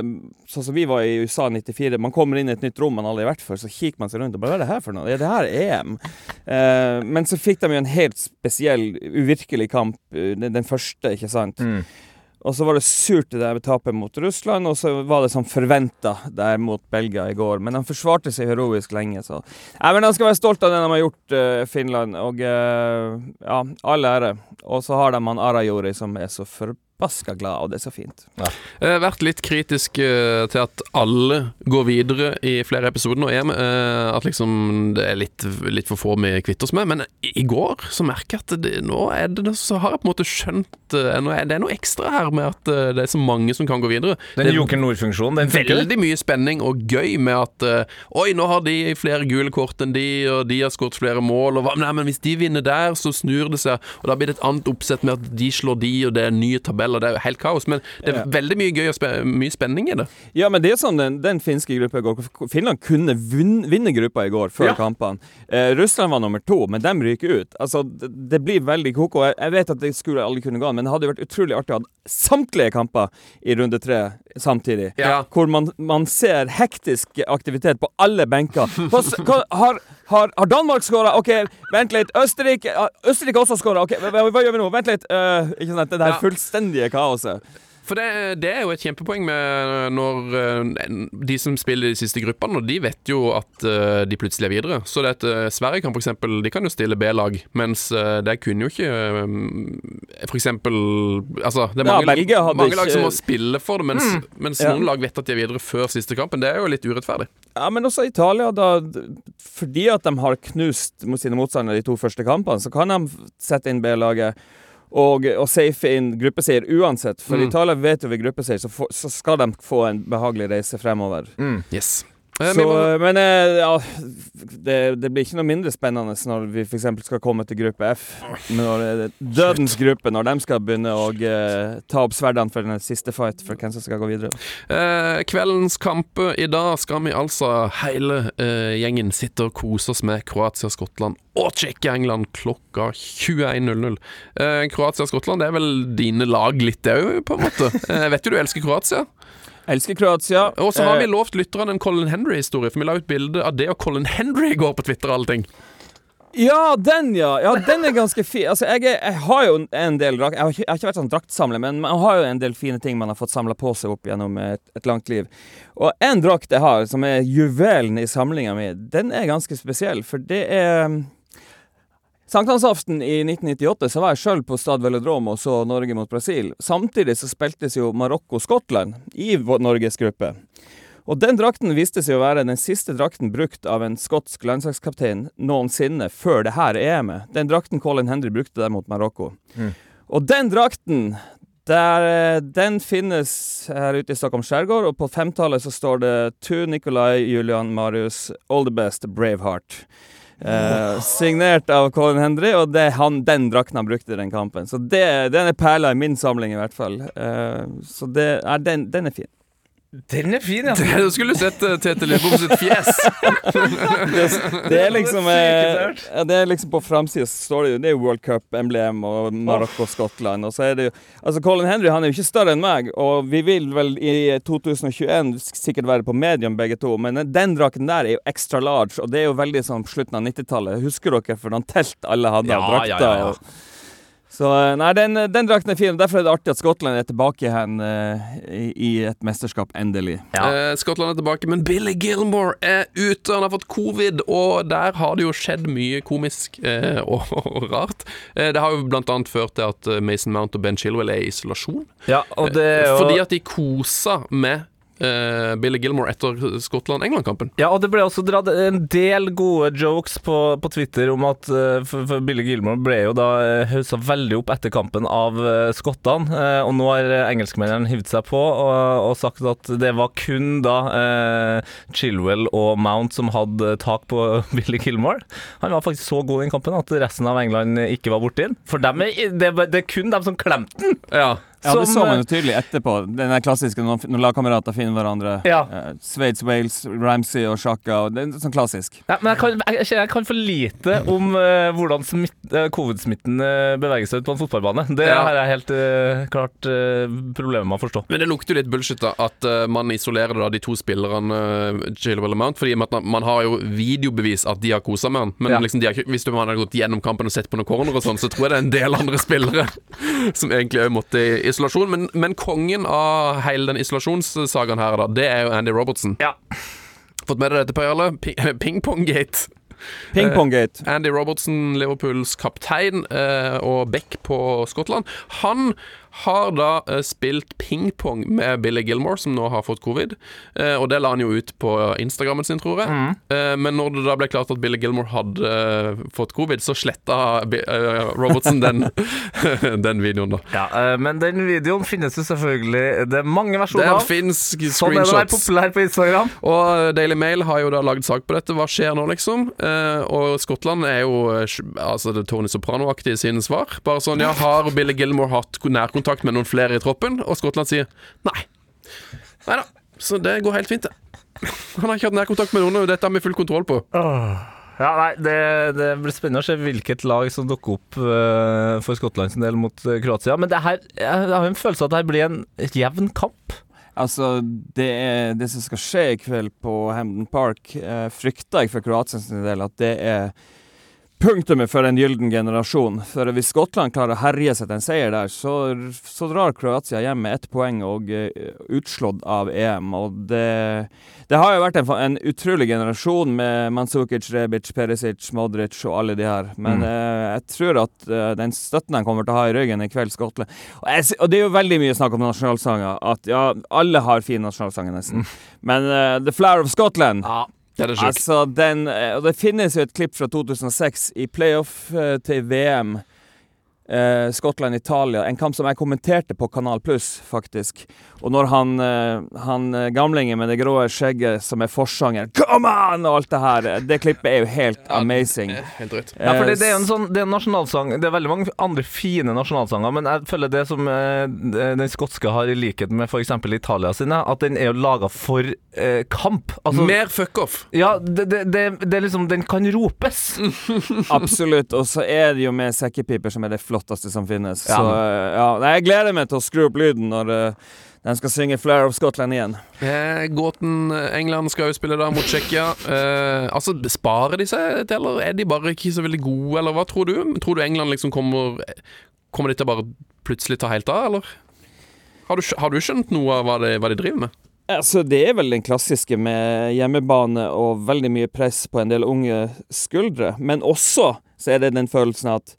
sånn som vi var i USA 94. Man kommer inn i et nytt rom man aldri har vært før, så kikker man seg rundt og bare Hva er det her for noe? Ja, det her er EM. Eh, men så fikk de jo en helt spesiell, uvirkelig kamp, eh, den, den første, ikke sant. Og så var det surt det der tapet mot Russland, og så var det sånn forventa der mot Belgia i går. Men de forsvarte seg heroisk lenge, så Nei, men de skal være stolt av det de har gjort, uh, Finland. Og uh, ja, all ære. Og så har de han Arajori, som er så forbaska glad, og det er så fint. Jeg har vært litt kritisk eh, til at alle går videre i flere episoder nå. EM. eh, at liksom det er litt, litt for få vi kvitter oss med. Men i, i går så merker jeg at det, nå er det så har jeg på en måte skjønt eh, er, Det er noe ekstra her med at eh, det er så mange som kan gå videre. Den er Joker Nord-funksjonen, den funker. Veldig mye spenning og gøy med at eh, Oi, nå har de flere gule kort enn de, og de har skåret flere mål. Og hva, nei, men hvis de vinner der, så snur det seg. Og da blir det et annet oppsett med at de slår de, og det er en ny tabell, og det er jo helt kaos. Men det er Ja. veldig mye gøy og spe mye spenning i det. Ja, men det er sånn den, den finske gruppa i går. Finland kunne vinne gruppa i går, før Ja. kampene. Eh, Russland var nummer to, men de ryker ut. Altså, det, det blir veldig koko. Jeg, jeg vet at det skulle aldri kunne gå men det hadde vært utrolig artig å ha samtlige kamper i runde tre samtidig. Ja. Hvor man, man ser hektisk aktivitet på alle benker. Hva Har, har, har Danmark skåra? OK, vent litt. Østerrike Østerrike også skåra. OK, hva, hva gjør vi nå? Vent litt. Uh, ikke sant? Det der fullstendige kaoset. For det, det er jo et kjempepoeng med når eh, de som spiller i de siste gruppene, og de vet jo at eh, de plutselig er videre. Så det at eh, Sverige kan for eksempel, de kan jo stille B-lag, mens det kunne jo ikke eh, for eksempel Altså, det er mange, ja, hadde mange lag ikke- lag som må spille for det, mens, mens Ja. noen lag vet at de er videre før siste kampen. Det er jo litt urettferdig. Ja, men også Italia, da. Fordi at de har knust mot sine motstandere de to første kampene, så kan de sette inn B-laget og, og safe inn gruppeseier uansett. For Mm. Italia vet jo ved gruppeseier, så, så skal de få en behagelig reise fremover. Yes. Eh, Så, men eh, ja, det, det blir ikke noe mindre spennende når vi f.eks. skal komme til gruppe F. Når, eh, dødens gruppe, når de skal begynne å uh, ta opp sverdene for den siste fight for hvem som skal gå videre. Eh, kveldens kamp i dag skal vi altså hele eh, gjengen sitte og kose oss med Kroatia-Skottland og Tsjekkia-England klokka 21.00. Eh, Kroatia-Skottland det er vel dine lag litt, òg, på en måte. Eh, Jeg vet jo du elsker Kroatia. Elsker Kroatia. Og så har Eh, vi lovt lytterne en Colin Henry-historie, for vi la ut bilde av det og Colin Henry i går på Twitter og alle ting. Ja, den, ja. Ja, den er ganske fin. Altså, jeg, er, jeg har jo en del drakt... Jeg har ikke, jeg har ikke vært sånn draktsamler, men man har jo en del fine ting man har fått samla på seg opp gjennom et, et langt liv. Og en drakt jeg har, som er juvelen i samlinga mi, den er ganske spesiell, for det er Sankthansaften i 1998 så var jeg sjøl på Stad Velodrome og så Norge mot Brasil. Samtidig så spiltes jo Marokko-Skottland i Norges gruppe. Og den drakten viste seg å være den siste drakten brukt av en skotsk landslagskaptein noensinne før det her EM-et. Den drakten Colin Henry brukte der mot Marokko. Og den drakten, der, eh, den finnes her ute i Stockholm skjærgård, og på femtallet så står det To Nikolai Julian Marius, all the best, Braveheart. Eh, signert av Colin Henry, og det han, den drakten han brukte i den kampen. Så det, den er perla i min samling, i hvert fall. Eh, så det er, den, den er fin. Den er fin, ja. Du skulle sett uh, Tete Lidbom sitt fjes. Det er liksom Det er eh, ja, Det er liksom På framsida står det jo Det er World Cup-emblem og Marokko og Skottland. Og så er det jo Altså Colin Henry han er jo ikke større enn meg, og vi vil vel i 2021 sikkert være på medium begge to, men den drakten der er jo extra large, og det er jo veldig sånn slutten av 90-tallet. Husker dere for noen telt alle hadde av Ja, drakter? ja, ja, ja. Og- Så eh, nei, den, den drakten er fin. Derfor er det artig at Skottland er tilbake igjen eh, i, i et mesterskap, endelig. Ja. Eh, Skottland er tilbake, men Billy Gilmore er ute. Han har fått covid, og der har det jo skjedd mye komisk eh, og, og rart. Eh, det har jo blant annet ført til at eh, Mason Mount og Ben Chilwell er i isolasjon. ja, og det jo Fordi at de kosa med eh, Billy Gilmore etter Skottland-England-kampen. Ja, og det ble også dratt en del gode jokes på, på Twitter om at uh, for, for Billy Gilmore ble jo da uh, haussa veldig opp etter kampen av uh, skottene, eh, og nå har uh, engelskmennene hivd seg på og, og sagt at det var kun da eh, Chilwell og Mount som hadde tak på Billy Gilmore. Han var faktisk så god i den kampen at resten av England ikke var borti den. For dem er, det, det er kun dem som klemte den! Ja. Ja, det så man eh, jo tydelig etterpå. Den der klassiske når, når lagkamerater finner hverandre. Ja. Eh, Sveits, Wales, Ramsey og Shaka. og Det er sånn klassisk. Ja, men jeg kan, jeg, jeg kan for lite om uh, hvordan smitt, eh, covid-smitten uh, beveger seg ut på en fotballbane. Det Ja. har jeg helt eh, klart uh, problemer med å forstå. Men det lukter jo litt bullshit da at eh, man isolerer da de to spillerne uh, Chilwell og Mount, fordi man, man har jo videobevis at de har kosa med han. Men Ja. liksom de har ikke, hvis du man hadde gått gjennom kampen og sett på noen corner og sånn, så tror jeg det er en del andre spillere som egentlig òg måtte i isolasjon. Men, men kongen av hele den isolasjonssagaen her, da, det er jo Andy Robertson. Ja. Fått med deg dette, Per Jarle? Pingponggate. Ping-pong-gate. Ping-pong-gate. Andy Robertson, Liverpools kaptein eh, og back på Skottland, han har da eh, spilt ping-pong med Billy Gilmore, som nå har fått covid. Eh, og det la han jo ut på Instagrammen sin, tror jeg. Eh, men når det da ble klart at Billy Gilmore hadde eh, fått covid, så sletta eh, Robertson den, den videoen, da. Ja, eh, men den videoen finnes jo selvfølgelig Det er mange versjoner av. fins Sånn er det screenshots. populær på Instagram. Og Daily Mail har jo da lagd sak på dette. Hva skjer nå, liksom? Og Skottland er jo altså det Tony Soprano-aktige i sine svar. Bare sånn ja, har Billy Gilmore hatt nærkontakt med noen flere i troppen? Og Skottland sier nei. Nei da. Så det går helt fint, det. Han har ikke hatt nærkontakt med noen, og dette har vi full kontroll på. Ja, nei, det, det blir spennende å se hvilket lag som dukker opp uh, for Skottland sin del mot eh, Kroatia. Men det her, jeg har en følelse av at det her blir en jevn kamp. Altså, det, er, det som skal skje i kveld på Hamden Park, uh, frykter jeg for Kroatia sin del at det er punktumet for en gyllen generasjon. For hvis Skottland klarer å herje seg til en seier der, så, så drar Kroatia hjem med ett poeng og uh, utslått av EM. Og det, det har jo vært en, en utrolig generasjon med Mandzukic, Rebic, Perisic, Modric og alle de her. Men eh, jeg tror at uh, den støtten de kommer til å ha i ryggen i kveld, Skottland og, jeg, og det er jo veldig mye snakk om nasjonalsanger. At ja, alle har fine nasjonalsanger, nesten. Men eh, The Flower of Scotland Ja. Det er sjukt. Altså, den eh, Og det finnes jo et klipp fra 2006 i playoff eh, til VM. Eh, Skottland-Italia. En kamp som jeg kommenterte på Kanal Pluss, faktisk. Og når han, eh, han eh, gamlingen med det grå skjegget som er forsanger Come on! og alt det her. eh, Det klippet er jo helt amazing. Helt rødt. Ja, for det, Eh, det er jo en sånn Det er en nasjonalsang Det er veldig mange andre fine nasjonalsanger, men jeg føler det som eh, den skotske har i likhet med f.eks. Italia sine, at den er jo laga for eh, kamp. Altså, Mer fuck-off. ja, det, det, det, det er liksom Den kan ropes. Absolutt. Og så er det jo med sekkepiper som er det flotteste som finnes. Ja. Så eh, ja, Nei, jeg gleder meg til å skru opp lyden når uh, den skal synge Flair of Scotland' igjen. Eh, Gåten eh, England skal jo spille da mot Tsjekkia. Eh, altså, sparer de seg til, eller er de bare ikke så veldig gode, eller hva tror du? Tror du England liksom kommer Kommer de til å bare plutselig ta helt av, eller? Har du, har du skjønt noe av hva de, hva de driver med? Altså, det er vel den klassiske med hjemmebane og veldig mye press på en del unge skuldre. Men også så er det den følelsen at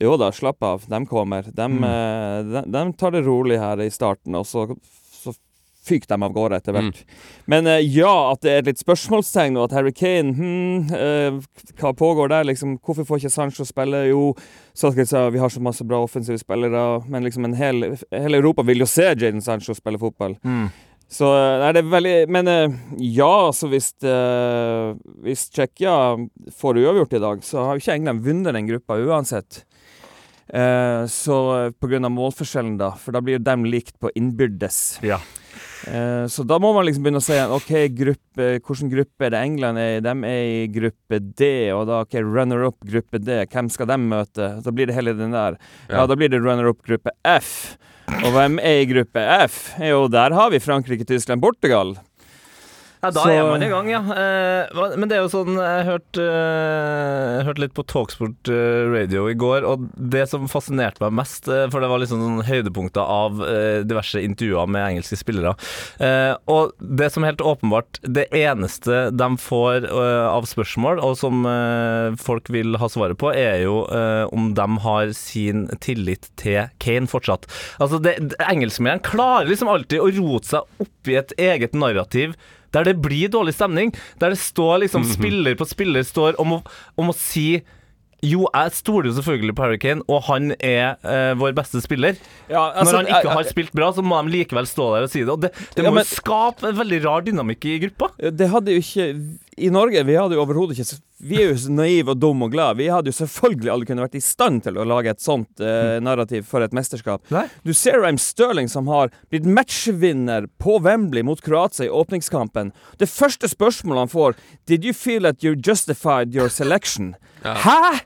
jo da, slapp av, de kommer. De, mm. de, de tar det rolig her i starten, og så, så fyker de av gårde etter hvert. Men eh, ja, at det er litt spørsmålstegn, og at Harry Kane hm, eh, Hva pågår der? liksom? Hvorfor får ikke Sancho spille? Jo, Solskjaer sa vi har så masse bra offensive spillere, men liksom en hel, hele Europa vil jo se Jaden Sancho spille fotball. Så er nei, det er veldig Men eh, ja, så hvis uh, Hvis Tsjekkia får uavgjort i dag, så har jo ikke England vunnet den gruppa uansett. Eh, så eh, på grunn av målforskjellen, da, for da blir jo dem likt på innbyrdes. Ja. Eh, så da må man liksom begynne å si OK, gruppe, hvilken gruppe er det England er i? De er i gruppe D, og da OK, runner-up gruppe D, hvem skal de møte? Da blir det hele den der. Ja, Ja. da blir det runner-up gruppe F. Og hvem er i gruppe F? Jo, der har vi Frankrike, Tyskland, Portugal. Ja, da er man i gang, ja. Eh, men det er jo sånn Jeg hørte uh, hørt litt på Talksport eh, Radio i går, og det som fascinerte meg mest, eh, for det var liksom sånn høydepunkter av eh, diverse intervjuer med engelske spillere, eh, og det som helt åpenbart Det eneste de får eh, av spørsmål, og som eh, folk vil ha svaret på, er jo eh, om de har sin tillit til Kane fortsatt. Altså, engelskmennene klarer liksom alltid å rote seg opp i et eget narrativ der det blir dårlig stemning. Der det står liksom spiller på spiller står om å, om å si jo, jeg stoler jo selvfølgelig på Harry Kane, og han er eh, vår beste spiller. Ja, altså, Når han ikke har spilt bra, så må de likevel stå der og si det. Og det, det Ja, må men- jo skape en veldig rar dynamikk i gruppa. Det hadde jo ikke I Norge vi hadde jo overhodet ikke Vi er jo så naive og dumme og glade. Vi hadde jo selvfølgelig aldri kunnet vært i stand til å lage et sånt eh, narrativ for et mesterskap. Nei. Du ser Rame Sterling som har blitt matchvinner på Wembley mot Kroatia i åpningskampen. Det første spørsmålet han får Did you feel that you justified your selection? Hæ?!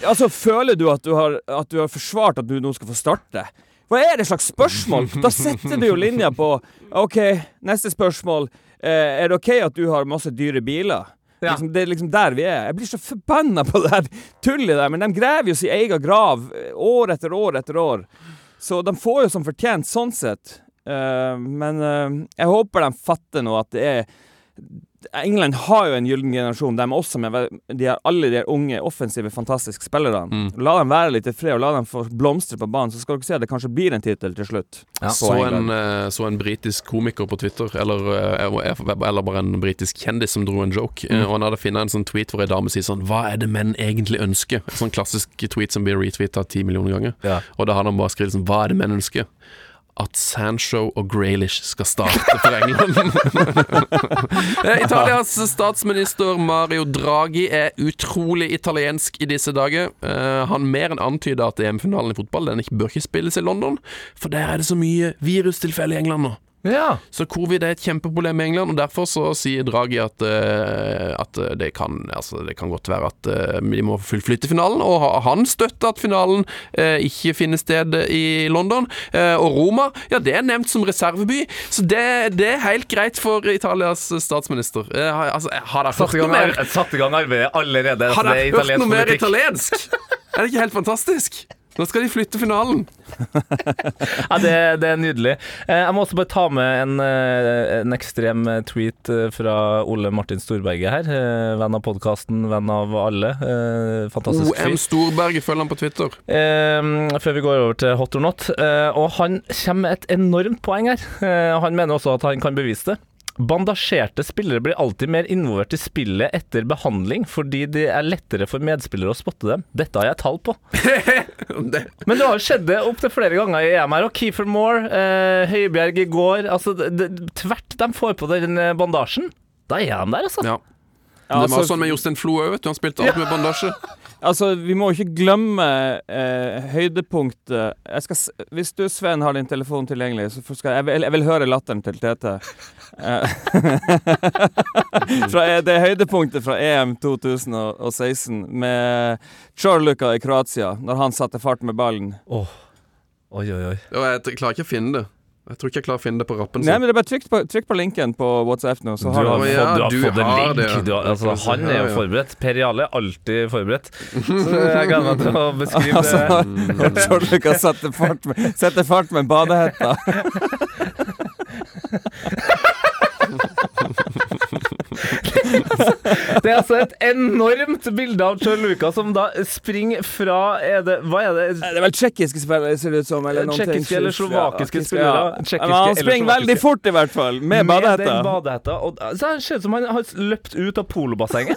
Altså, føler du at du, har, at du har forsvart at du nå skal få starte? Hva er det slags spørsmål? Da setter du jo linja på OK, neste spørsmål. Eh, er det OK at du har masse dyre biler? Ja. Liksom, det er liksom der vi er. Jeg blir så forbanna på det her tullet der. Men de graver jo sin egen grav eh, år etter år etter år. Så de får jo som fortjent sånn sett. Uh, men uh, jeg håper de fatter nå at det er England har jo en gyllen generasjon, de også, med de har alle de unge, offensive, fantastiske spillerne. Mm. La dem være litt i fred, og la dem få blomstre på banen, så skal dere se at det kanskje blir en tittel til slutt. Ja. Så en, eh, så en britisk komiker på Twitter, eller, eh, eller bare en britisk kjendis som dro en joke. mm. Og han hadde funnet en sånn tweet hvor ei dame sier sånn Hva er det menn egentlig ønsker? En sånn klassisk tweet som blir retweeta ti millioner ganger. Ja. Og da hadde han bare skrevet sånn Hva er det menn ønsker? At Sancho og Graylish skal starte for England. Eh, Italias statsminister Mario Draghi er utrolig italiensk i disse dager. Eh, han mer enn antyder at EM-finalen i fotball Den ikke bør ikke spilles i London, for der er det så mye virustilfeller i England nå. Ja. Så covid er et kjempeproblem i England, og derfor så sier Draghi at, uh, at det, kan, altså det kan godt være at uh, de må flytte finalen, og han støtter at finalen uh, ikke finner sted i London. Og Roma, ja det er nevnt som reserveby, så det, det er helt greit for Italias statsminister. Har- altså, har dere hørt noe mer? satt i gang arbeidet allerede. Har er dere hørt noe mer italiensk? Er det ikke helt fantastisk? Nå skal de flytte finalen. Ja, det, det er nydelig. Eh, Jeg må også bare ta med en, eh, en ekstrem tweet eh, fra Ole Martin Storberget her. Venn av podkasten, venn av alle. Fantastisk fyr. OM. Storberget følger han på Twitter. Før vi går over til hot or not. Og han kommer med et enormt poeng her. Han mener også at han kan bevise det. Bandasjerte spillere blir alltid mer involvert i spillet etter behandling, fordi det er lettere for medspillere å spotte dem. Dette har jeg tall på. Det, Men det har jo skjedd det opptil flere ganger i EM her. Og Keefer Moore, eh, Høibjerg i går altså, det, Tvert de får på den bandasjen, da er de der, altså. ja. Ja, det var altså- sånn med Jostein Flo òg, vet du. Han spilte alt med bandasje. Altså, vi må ikke glemme eh, høydepunktet jeg skal, Hvis du, Sven, har din telefon tilgjengelig, så skal jeg, jeg, vil, jeg vil høre latteren til Tete. Eh, fra, e- det er høydepunktet fra EM 2016 med Charluka i Kroatia, når han satte fart med ballen. Oi, oi, oi. Jeg klarer ikke å finne det. Jeg tror ikke jeg klarer å finne det på rappen. Nei, men det er bare trykk på, trykk på linken på WhatsApp nå, så Du har har, du fått, ja, du har du fått en link. det, ja. Du har, altså, han er jo forberedt. Per Jarle er alltid forberedt. Så jeg gleder meg til å beskrive Altså, tror du kan sette fart med, sette fart med badehetta. Det er altså et enormt bilde av Charluka som da springer fra er det, Hva er det? Det er vel tsjekkiske spillere, ser det ut som. Eller. Tsjekkiske eller slovakiske Ja, spillere. ja. Men han springer veldig fort, i hvert fall, med Med den badehetta. badehetta. Og så det ser ut som han har løpt ut av polobassenget.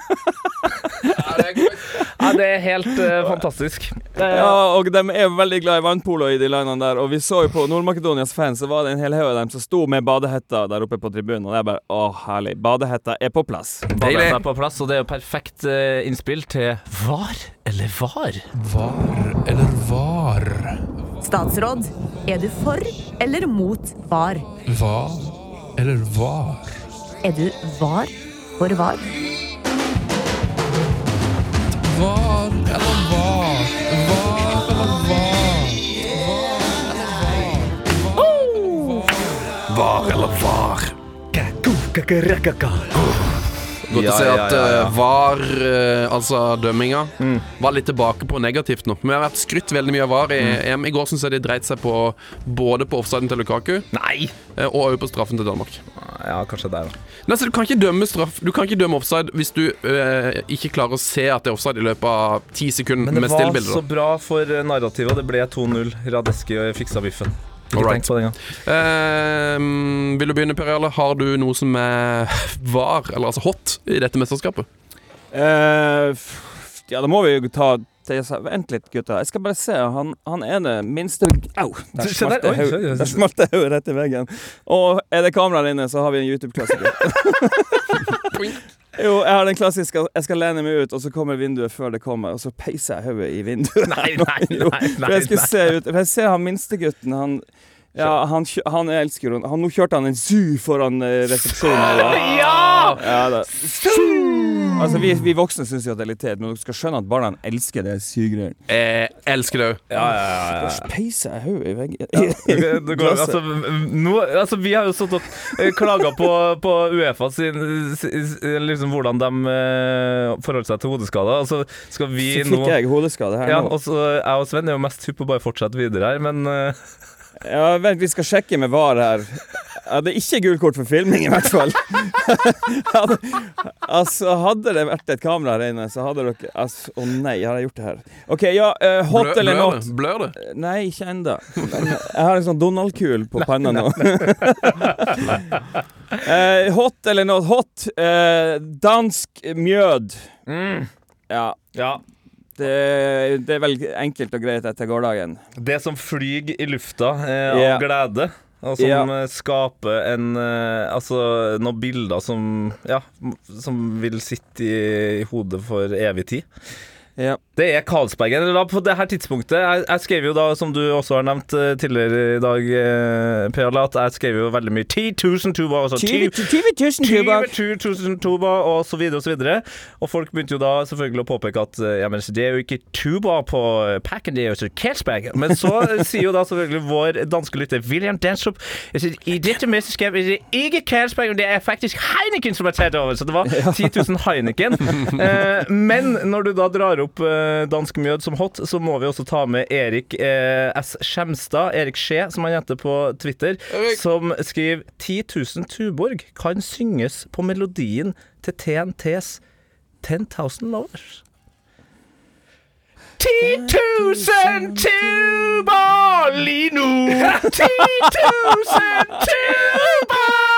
Ja, det er helt uh, fantastisk. Ja, og de er veldig glad i vannpolo i de landene der. Og vi så jo på Nord-Makedonias fans, så var det en hel haug av dem som sto med badehetta der oppe på tribunen. Og det er bare å, herlig. Badehetta er på plass. Badehetta er på plass, og det er jo perfekt uh, innspill til var eller var. Var eller var? Statsråd, er du for eller mot var? Var eller var? Er du var for var? Var eller var? Var eller var? Var eller var? Godt å se at eh, VAR, eh, altså dømminga, var litt tilbake på negativt nå. Vi har vært skrytt veldig mye av VAR i EM. I går syns jeg de dreit seg på både på offsiden til Lukaku Nei! eh, og også på straffen til Danmark. Ja, kanskje der, da. Nei, så Du kan ikke dømme straff Du kan ikke dømme offside hvis du eh, ikke klarer å se at det er offside i løpet av ti sekunder Men det med var stillbilder. så da. bra for eh, narrativet, og det ble 2-0. Radeski fiksa biffen. Ikke tenk på det engang. Uh, vil du begynne, Per Jarle? Har du noe som er var, eller altså hot, i dette mesterskapet? Uh, ja, da må vi jo ta Vent litt, gutta. Jeg skal bare se. Han, han det minste Au! Der smalt det hodet rett i veggen. Og er det kameraer inne, så har vi en YouTube-klassiker. Jo, jeg har den klassiske Jeg skal lene meg ut, og så kommer vinduet før det kommer, og så peiser jeg hodet i vinduet. Nei, nei, nei, nei, for jeg skal se ut For jeg ser han minstegutten, han ja, han, han elsker jo nå kjørte han en zoo foran eh, resepsjonen. Ja! Ja, da. Altså, vi, vi voksne syns jo at det er litt teit, men dere skal skjønne at barna elsker det sugegreiene. Jeg elsker det òg. Ja, ja, ja, ja. Peiser jeg hodet i veggen? Det går- det går, altså, nå, altså, vi har jo stått og klaga på, på Uefa sin, sin liksom, hvordan de eh, forholder seg til hodeskader. Altså, skal vi nå Så nå fikk jeg hodeskade her ja, nå. og så Jeg og Sven er jo mest hypp på å bare fortsette videre her, men eh, Ja, vent, vi skal sjekke med VAR her. hadde ikke gult kort for filming, i hvert fall. hadde, altså, hadde det vært et kamera her inne, så hadde dere altså, Å nei, har jeg gjort det her? OK, ja. uh, hot Blør, eller not? Blør det? Nei, ikke ennå. Jeg har en sånn Donald-kul på panna nå. uh, hot eller not? Hot. Uh, dansk mjød. Mm. Ja. Ja. Det, det er vel enkelt og greit etter gårsdagen. Det som flyr i lufta eh, av Ja. glede. Og som eh, skaper en eh, Altså noen bilder som Ja, som vil sitte i, i hodet for evig tid. Ja. Det er Karlsbergen. Eller da på det her tidspunktet Jeg, jeg skrev jo da, som du også har nevnt eh, tidligere i dag, eh, Per at jeg skrev jo veldig mye 10 000 tuba. Altså 20 10 000 tubaer. 20 000 tuba, og så videre og så videre. Og folk begynte jo da selvfølgelig å påpeke at eh, ja, men det er jo ikke tuba på eh, packen, det er jo så Karlsberg. Men så sier jo da selvfølgelig vår danske lytter William Denstrup altså, I dette mesterskapet er det ikke Karlsberg, men det er faktisk Heineken som er tatt over. Så det var 10 000 Heineken. Eh, men når du da drar opp eh, dansk mjød som hot, så må vi også ta med Erik eh, S. Skjemstad, Erik Skje, som han heter på Twitter, Erik. som skriver 10 000 Tuborg kan synges på melodien til TNTs 10,000 Lovers. 10 000 tuber lige nu! 10 000 tuber!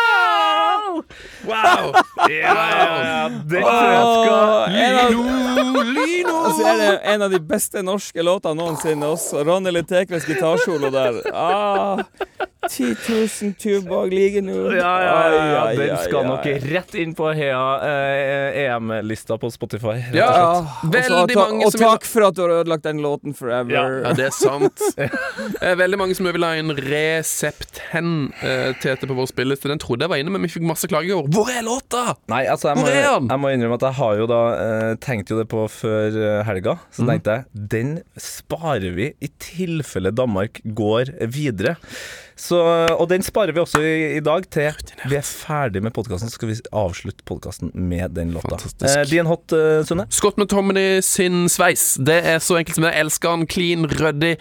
Wow! Ja, ja, ja. Det tror jeg skal Lino, Lino! og så er det en av de beste norske låtene noensinne også. Ronny Litekves gitarsolo der. Ah, 10 000 tubaer ligger nå. Ja, ja, ja, Den skal nok rett inn på Hea eh, EM-lista på Spotify. rett og Ja. Veldig ta- mange Og som vil- takk for at du har ødelagt den låten forever. Ja, det er sant. Eh, Veldig mange som vil ha en Resept-hen-tete på vår spilleliste. Den trodde jeg var inne, men vi fikk masse klager i år. Hvor er låta?! Nei, altså jeg må, er jeg må innrømme at jeg har jo da eh, tenkt jo det på før eh, helga. Så Mhm. tenkte jeg den sparer vi i tilfelle Danmark går videre. Så, og den sparer vi også i, i dag til vi er ferdig med podkasten. Så skal vi avslutte podkasten med den låta. Eh, din hot, uh, Sunne? Scott McTominay sin sveis. Det er så enkelt som det. Elsker han clean, ryddig,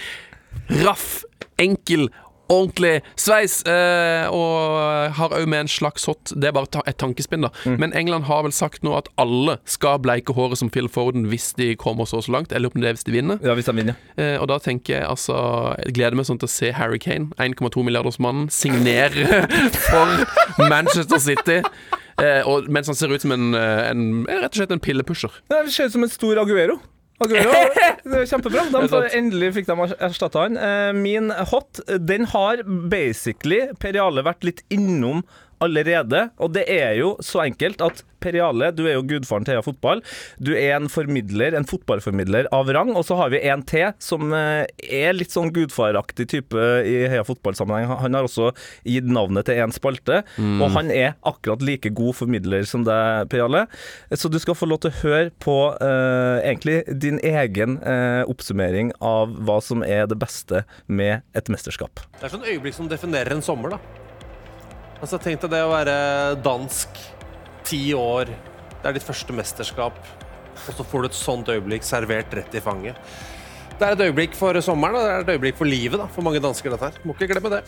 raff, enkel. Ordentlig sveis, eh, og har òg med en slags hot Det er bare et tankespinn, da. Men England har vel sagt nå at alle skal bleike håret som Phil Foden hvis de kommer så og så langt. eller om det er hvis de vinner. Ja, hvis de vinner. Eh, og da tenker jeg altså Jeg gleder meg sånn til å se Harry Kane, 1,2 milliardersmannen, signere for Manchester City. Eh, og mens han ser ut som en, eh, en rett og slett en pillepusher. Det ser ut som en stor Aguero. Aguero, det er Kjempebra. De endelig fikk de erstatta han. Eh, Min hot, den har basically Per Jarle vært litt innom allerede. Og det er jo så enkelt at Per Jarle, du er jo gudfaren til Heia Fotball. Du er en formidler, en fotballformidler av rang. Og så har vi en til som eh, er litt sånn gudfaraktig type i Heia Fotball-sammenheng. Han har også gitt navnet til en spalte, og han er akkurat like god formidler som deg, Per Jarle. Så du skal få lov til å høre på uh, egentlig din egen uh, oppsummering av hva som er det beste med et mesterskap. Det er sånn øyeblikk som definerer en sommer, da. Altså, Tenk deg det å være dansk, ti år, det er ditt første mesterskap, og så får du et sånt øyeblikk servert rett i fanget. Det er et øyeblikk for sommeren, og det er et øyeblikk for livet da, for mange dansker. dette her. Må ikke glemme det.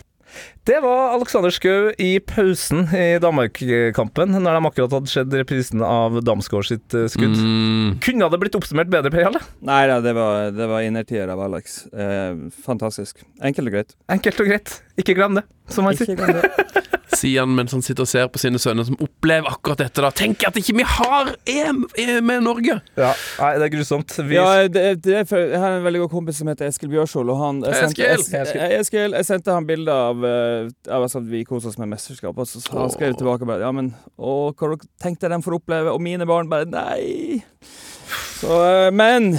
Det var Alexander Schou i pausen i Danmark-kampen, når de akkurat hadde sett reprisen av Damsgaard sitt skudd. skudd. Kunne det blitt oppsummert bedre, Per Jarle? Nei da, det var, det var innertier av Alex. Eh, fantastisk. Enkelt og greit. Enkelt og greit. Ikke glem det, som han sier. Ikke glem det. Sier han mens han sitter og ser på sine sønner som opplever akkurat dette. da Tenk at ikke vi har EM med Norge! Ja, nei, det er grusomt. Vi Ja, det, det er for, jeg har en veldig god kompis som heter Eskil Bjørshol, og han jeg sendte, Eskil! jeg, jeg, Eskil, jeg sendte han bilder av, eh, av at vi koser oss med mesterskap, og så så han skrev tilbake bare Ja, men å, hva tenkte jeg de får oppleve? Og mine barn bare Nei! Så, eh, men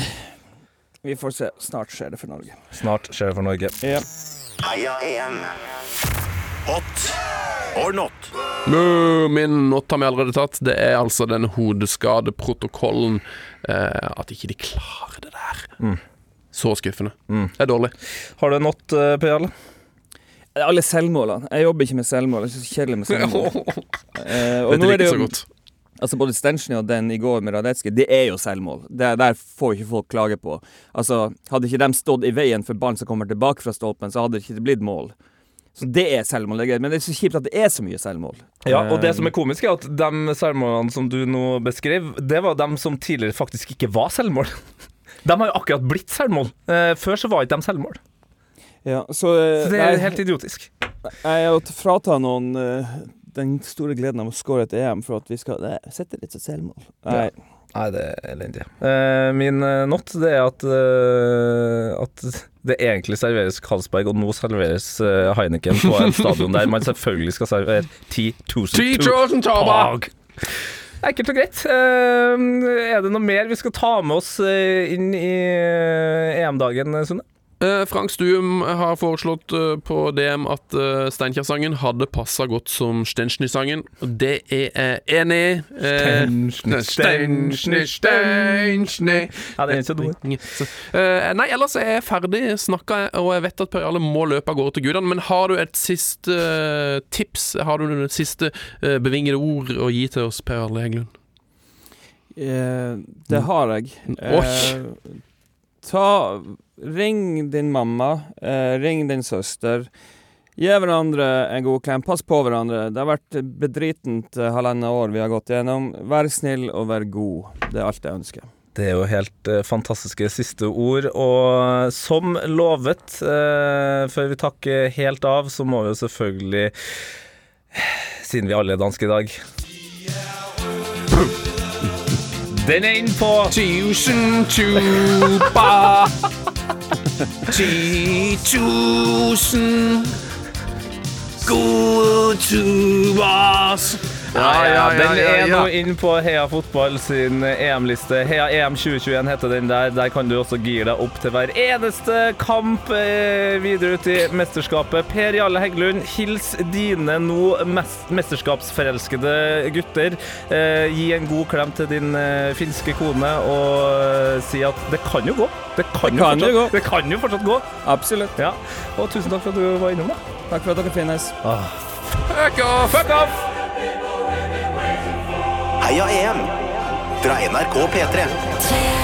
vi får se. Snart skjer det for Norge. Snart skjer det for Norge. Ja. Heia EM. Hot or not? Min not har vi allerede tatt. Det er altså den hodeskadeprotokollen. Eh, at ikke de klarer det der. Så skuffende. Det er dårlig. Har du en not, eh, Jarle? Alle selvmålene. Jeg jobber ikke med selvmål. Det er så kjedelig med selvmål. Eh, og Dette nå er liker det jeg så jo godt. Altså Både Stenchny og den i går med Radetzky, det er jo selvmål. Det der får ikke folk klage på. Altså, Hadde ikke de stått i veien for ballen som kommer tilbake fra stolpen, så hadde det ikke blitt mål. Så det er selvmål. Men det er så kjipt at det er så mye selvmål. Ja, og det Eh, som er komisk, er at de selvmålene som du nå beskrev, det var dem som tidligere faktisk ikke var selvmål. De har jo akkurat blitt selvmål. Eh, Før så var ikke de selvmål. Ja, så, eh, Så det er nei, helt idiotisk. Jeg er å frata noen eh, den store gleden av å score et EM for at vi skal sette litt som selvmål. Nei. Nei, det er elendig. Uh, min uh, not det er at, uh, at det egentlig serveres Carlsberg, og nå serveres Heineken på en stadion der man selvfølgelig skal servere 10 000 10 000! Enkelt og greit. Er det noe mer vi skal ta med oss inn i EM-dagen, Sunne? Eh, Frank Stuum har foreslått eh, på DM at uh, Steinkjer-sangen hadde passa godt som Stensny-sangen. Det er jeg enig i. Eh, Stensny, Stensny Ja, det er ikke så dum. Så, eh, Nei, ellers er jeg ferdig snakka, og jeg vet at Per Jarle må løpe av gårde til gudene. Men har du et siste eh, tips? Har du et siste eh, bevingede ord å gi til oss, Per Jarle Heggelund? Eh, det har jeg. Oi. Eh, ta Ring din mamma, eh, ring din søster. Gi hverandre en god klem. Pass på hverandre. Det har vært bedritent eh, halvannet år vi har gått gjennom. Vær snill og vær god. Det er alt jeg ønsker. Det er jo helt eh, fantastiske siste ord. Og som lovet, eh, før vi takker helt av, så må vi jo selvfølgelig Siden vi alle er danske i dag Den er inn på Tusen tuba. Ti tusen gode tubas. Ja, ja, den er nå inn på Heia Fotball sin EM-liste. Heia EM 2021 heter den der. Der kan du også gire deg opp til hver eneste kamp eh, videre ut i mesterskapet. Per Jarle Heggelund, hils dine nå mest mesterskapsforelskede gutter. Eh, gi en god klem til din eh, finske kone og si at det kan jo gå. Det kan, Det jo, kan jo fortsatt, gå. det kan jo fortsatt gå. Absolutt. Ja. Og tusen takk for at du var innom, da. Takk for at dere finnes. Fuck off! Fuck off! Heia EM fra NRK P3. Tre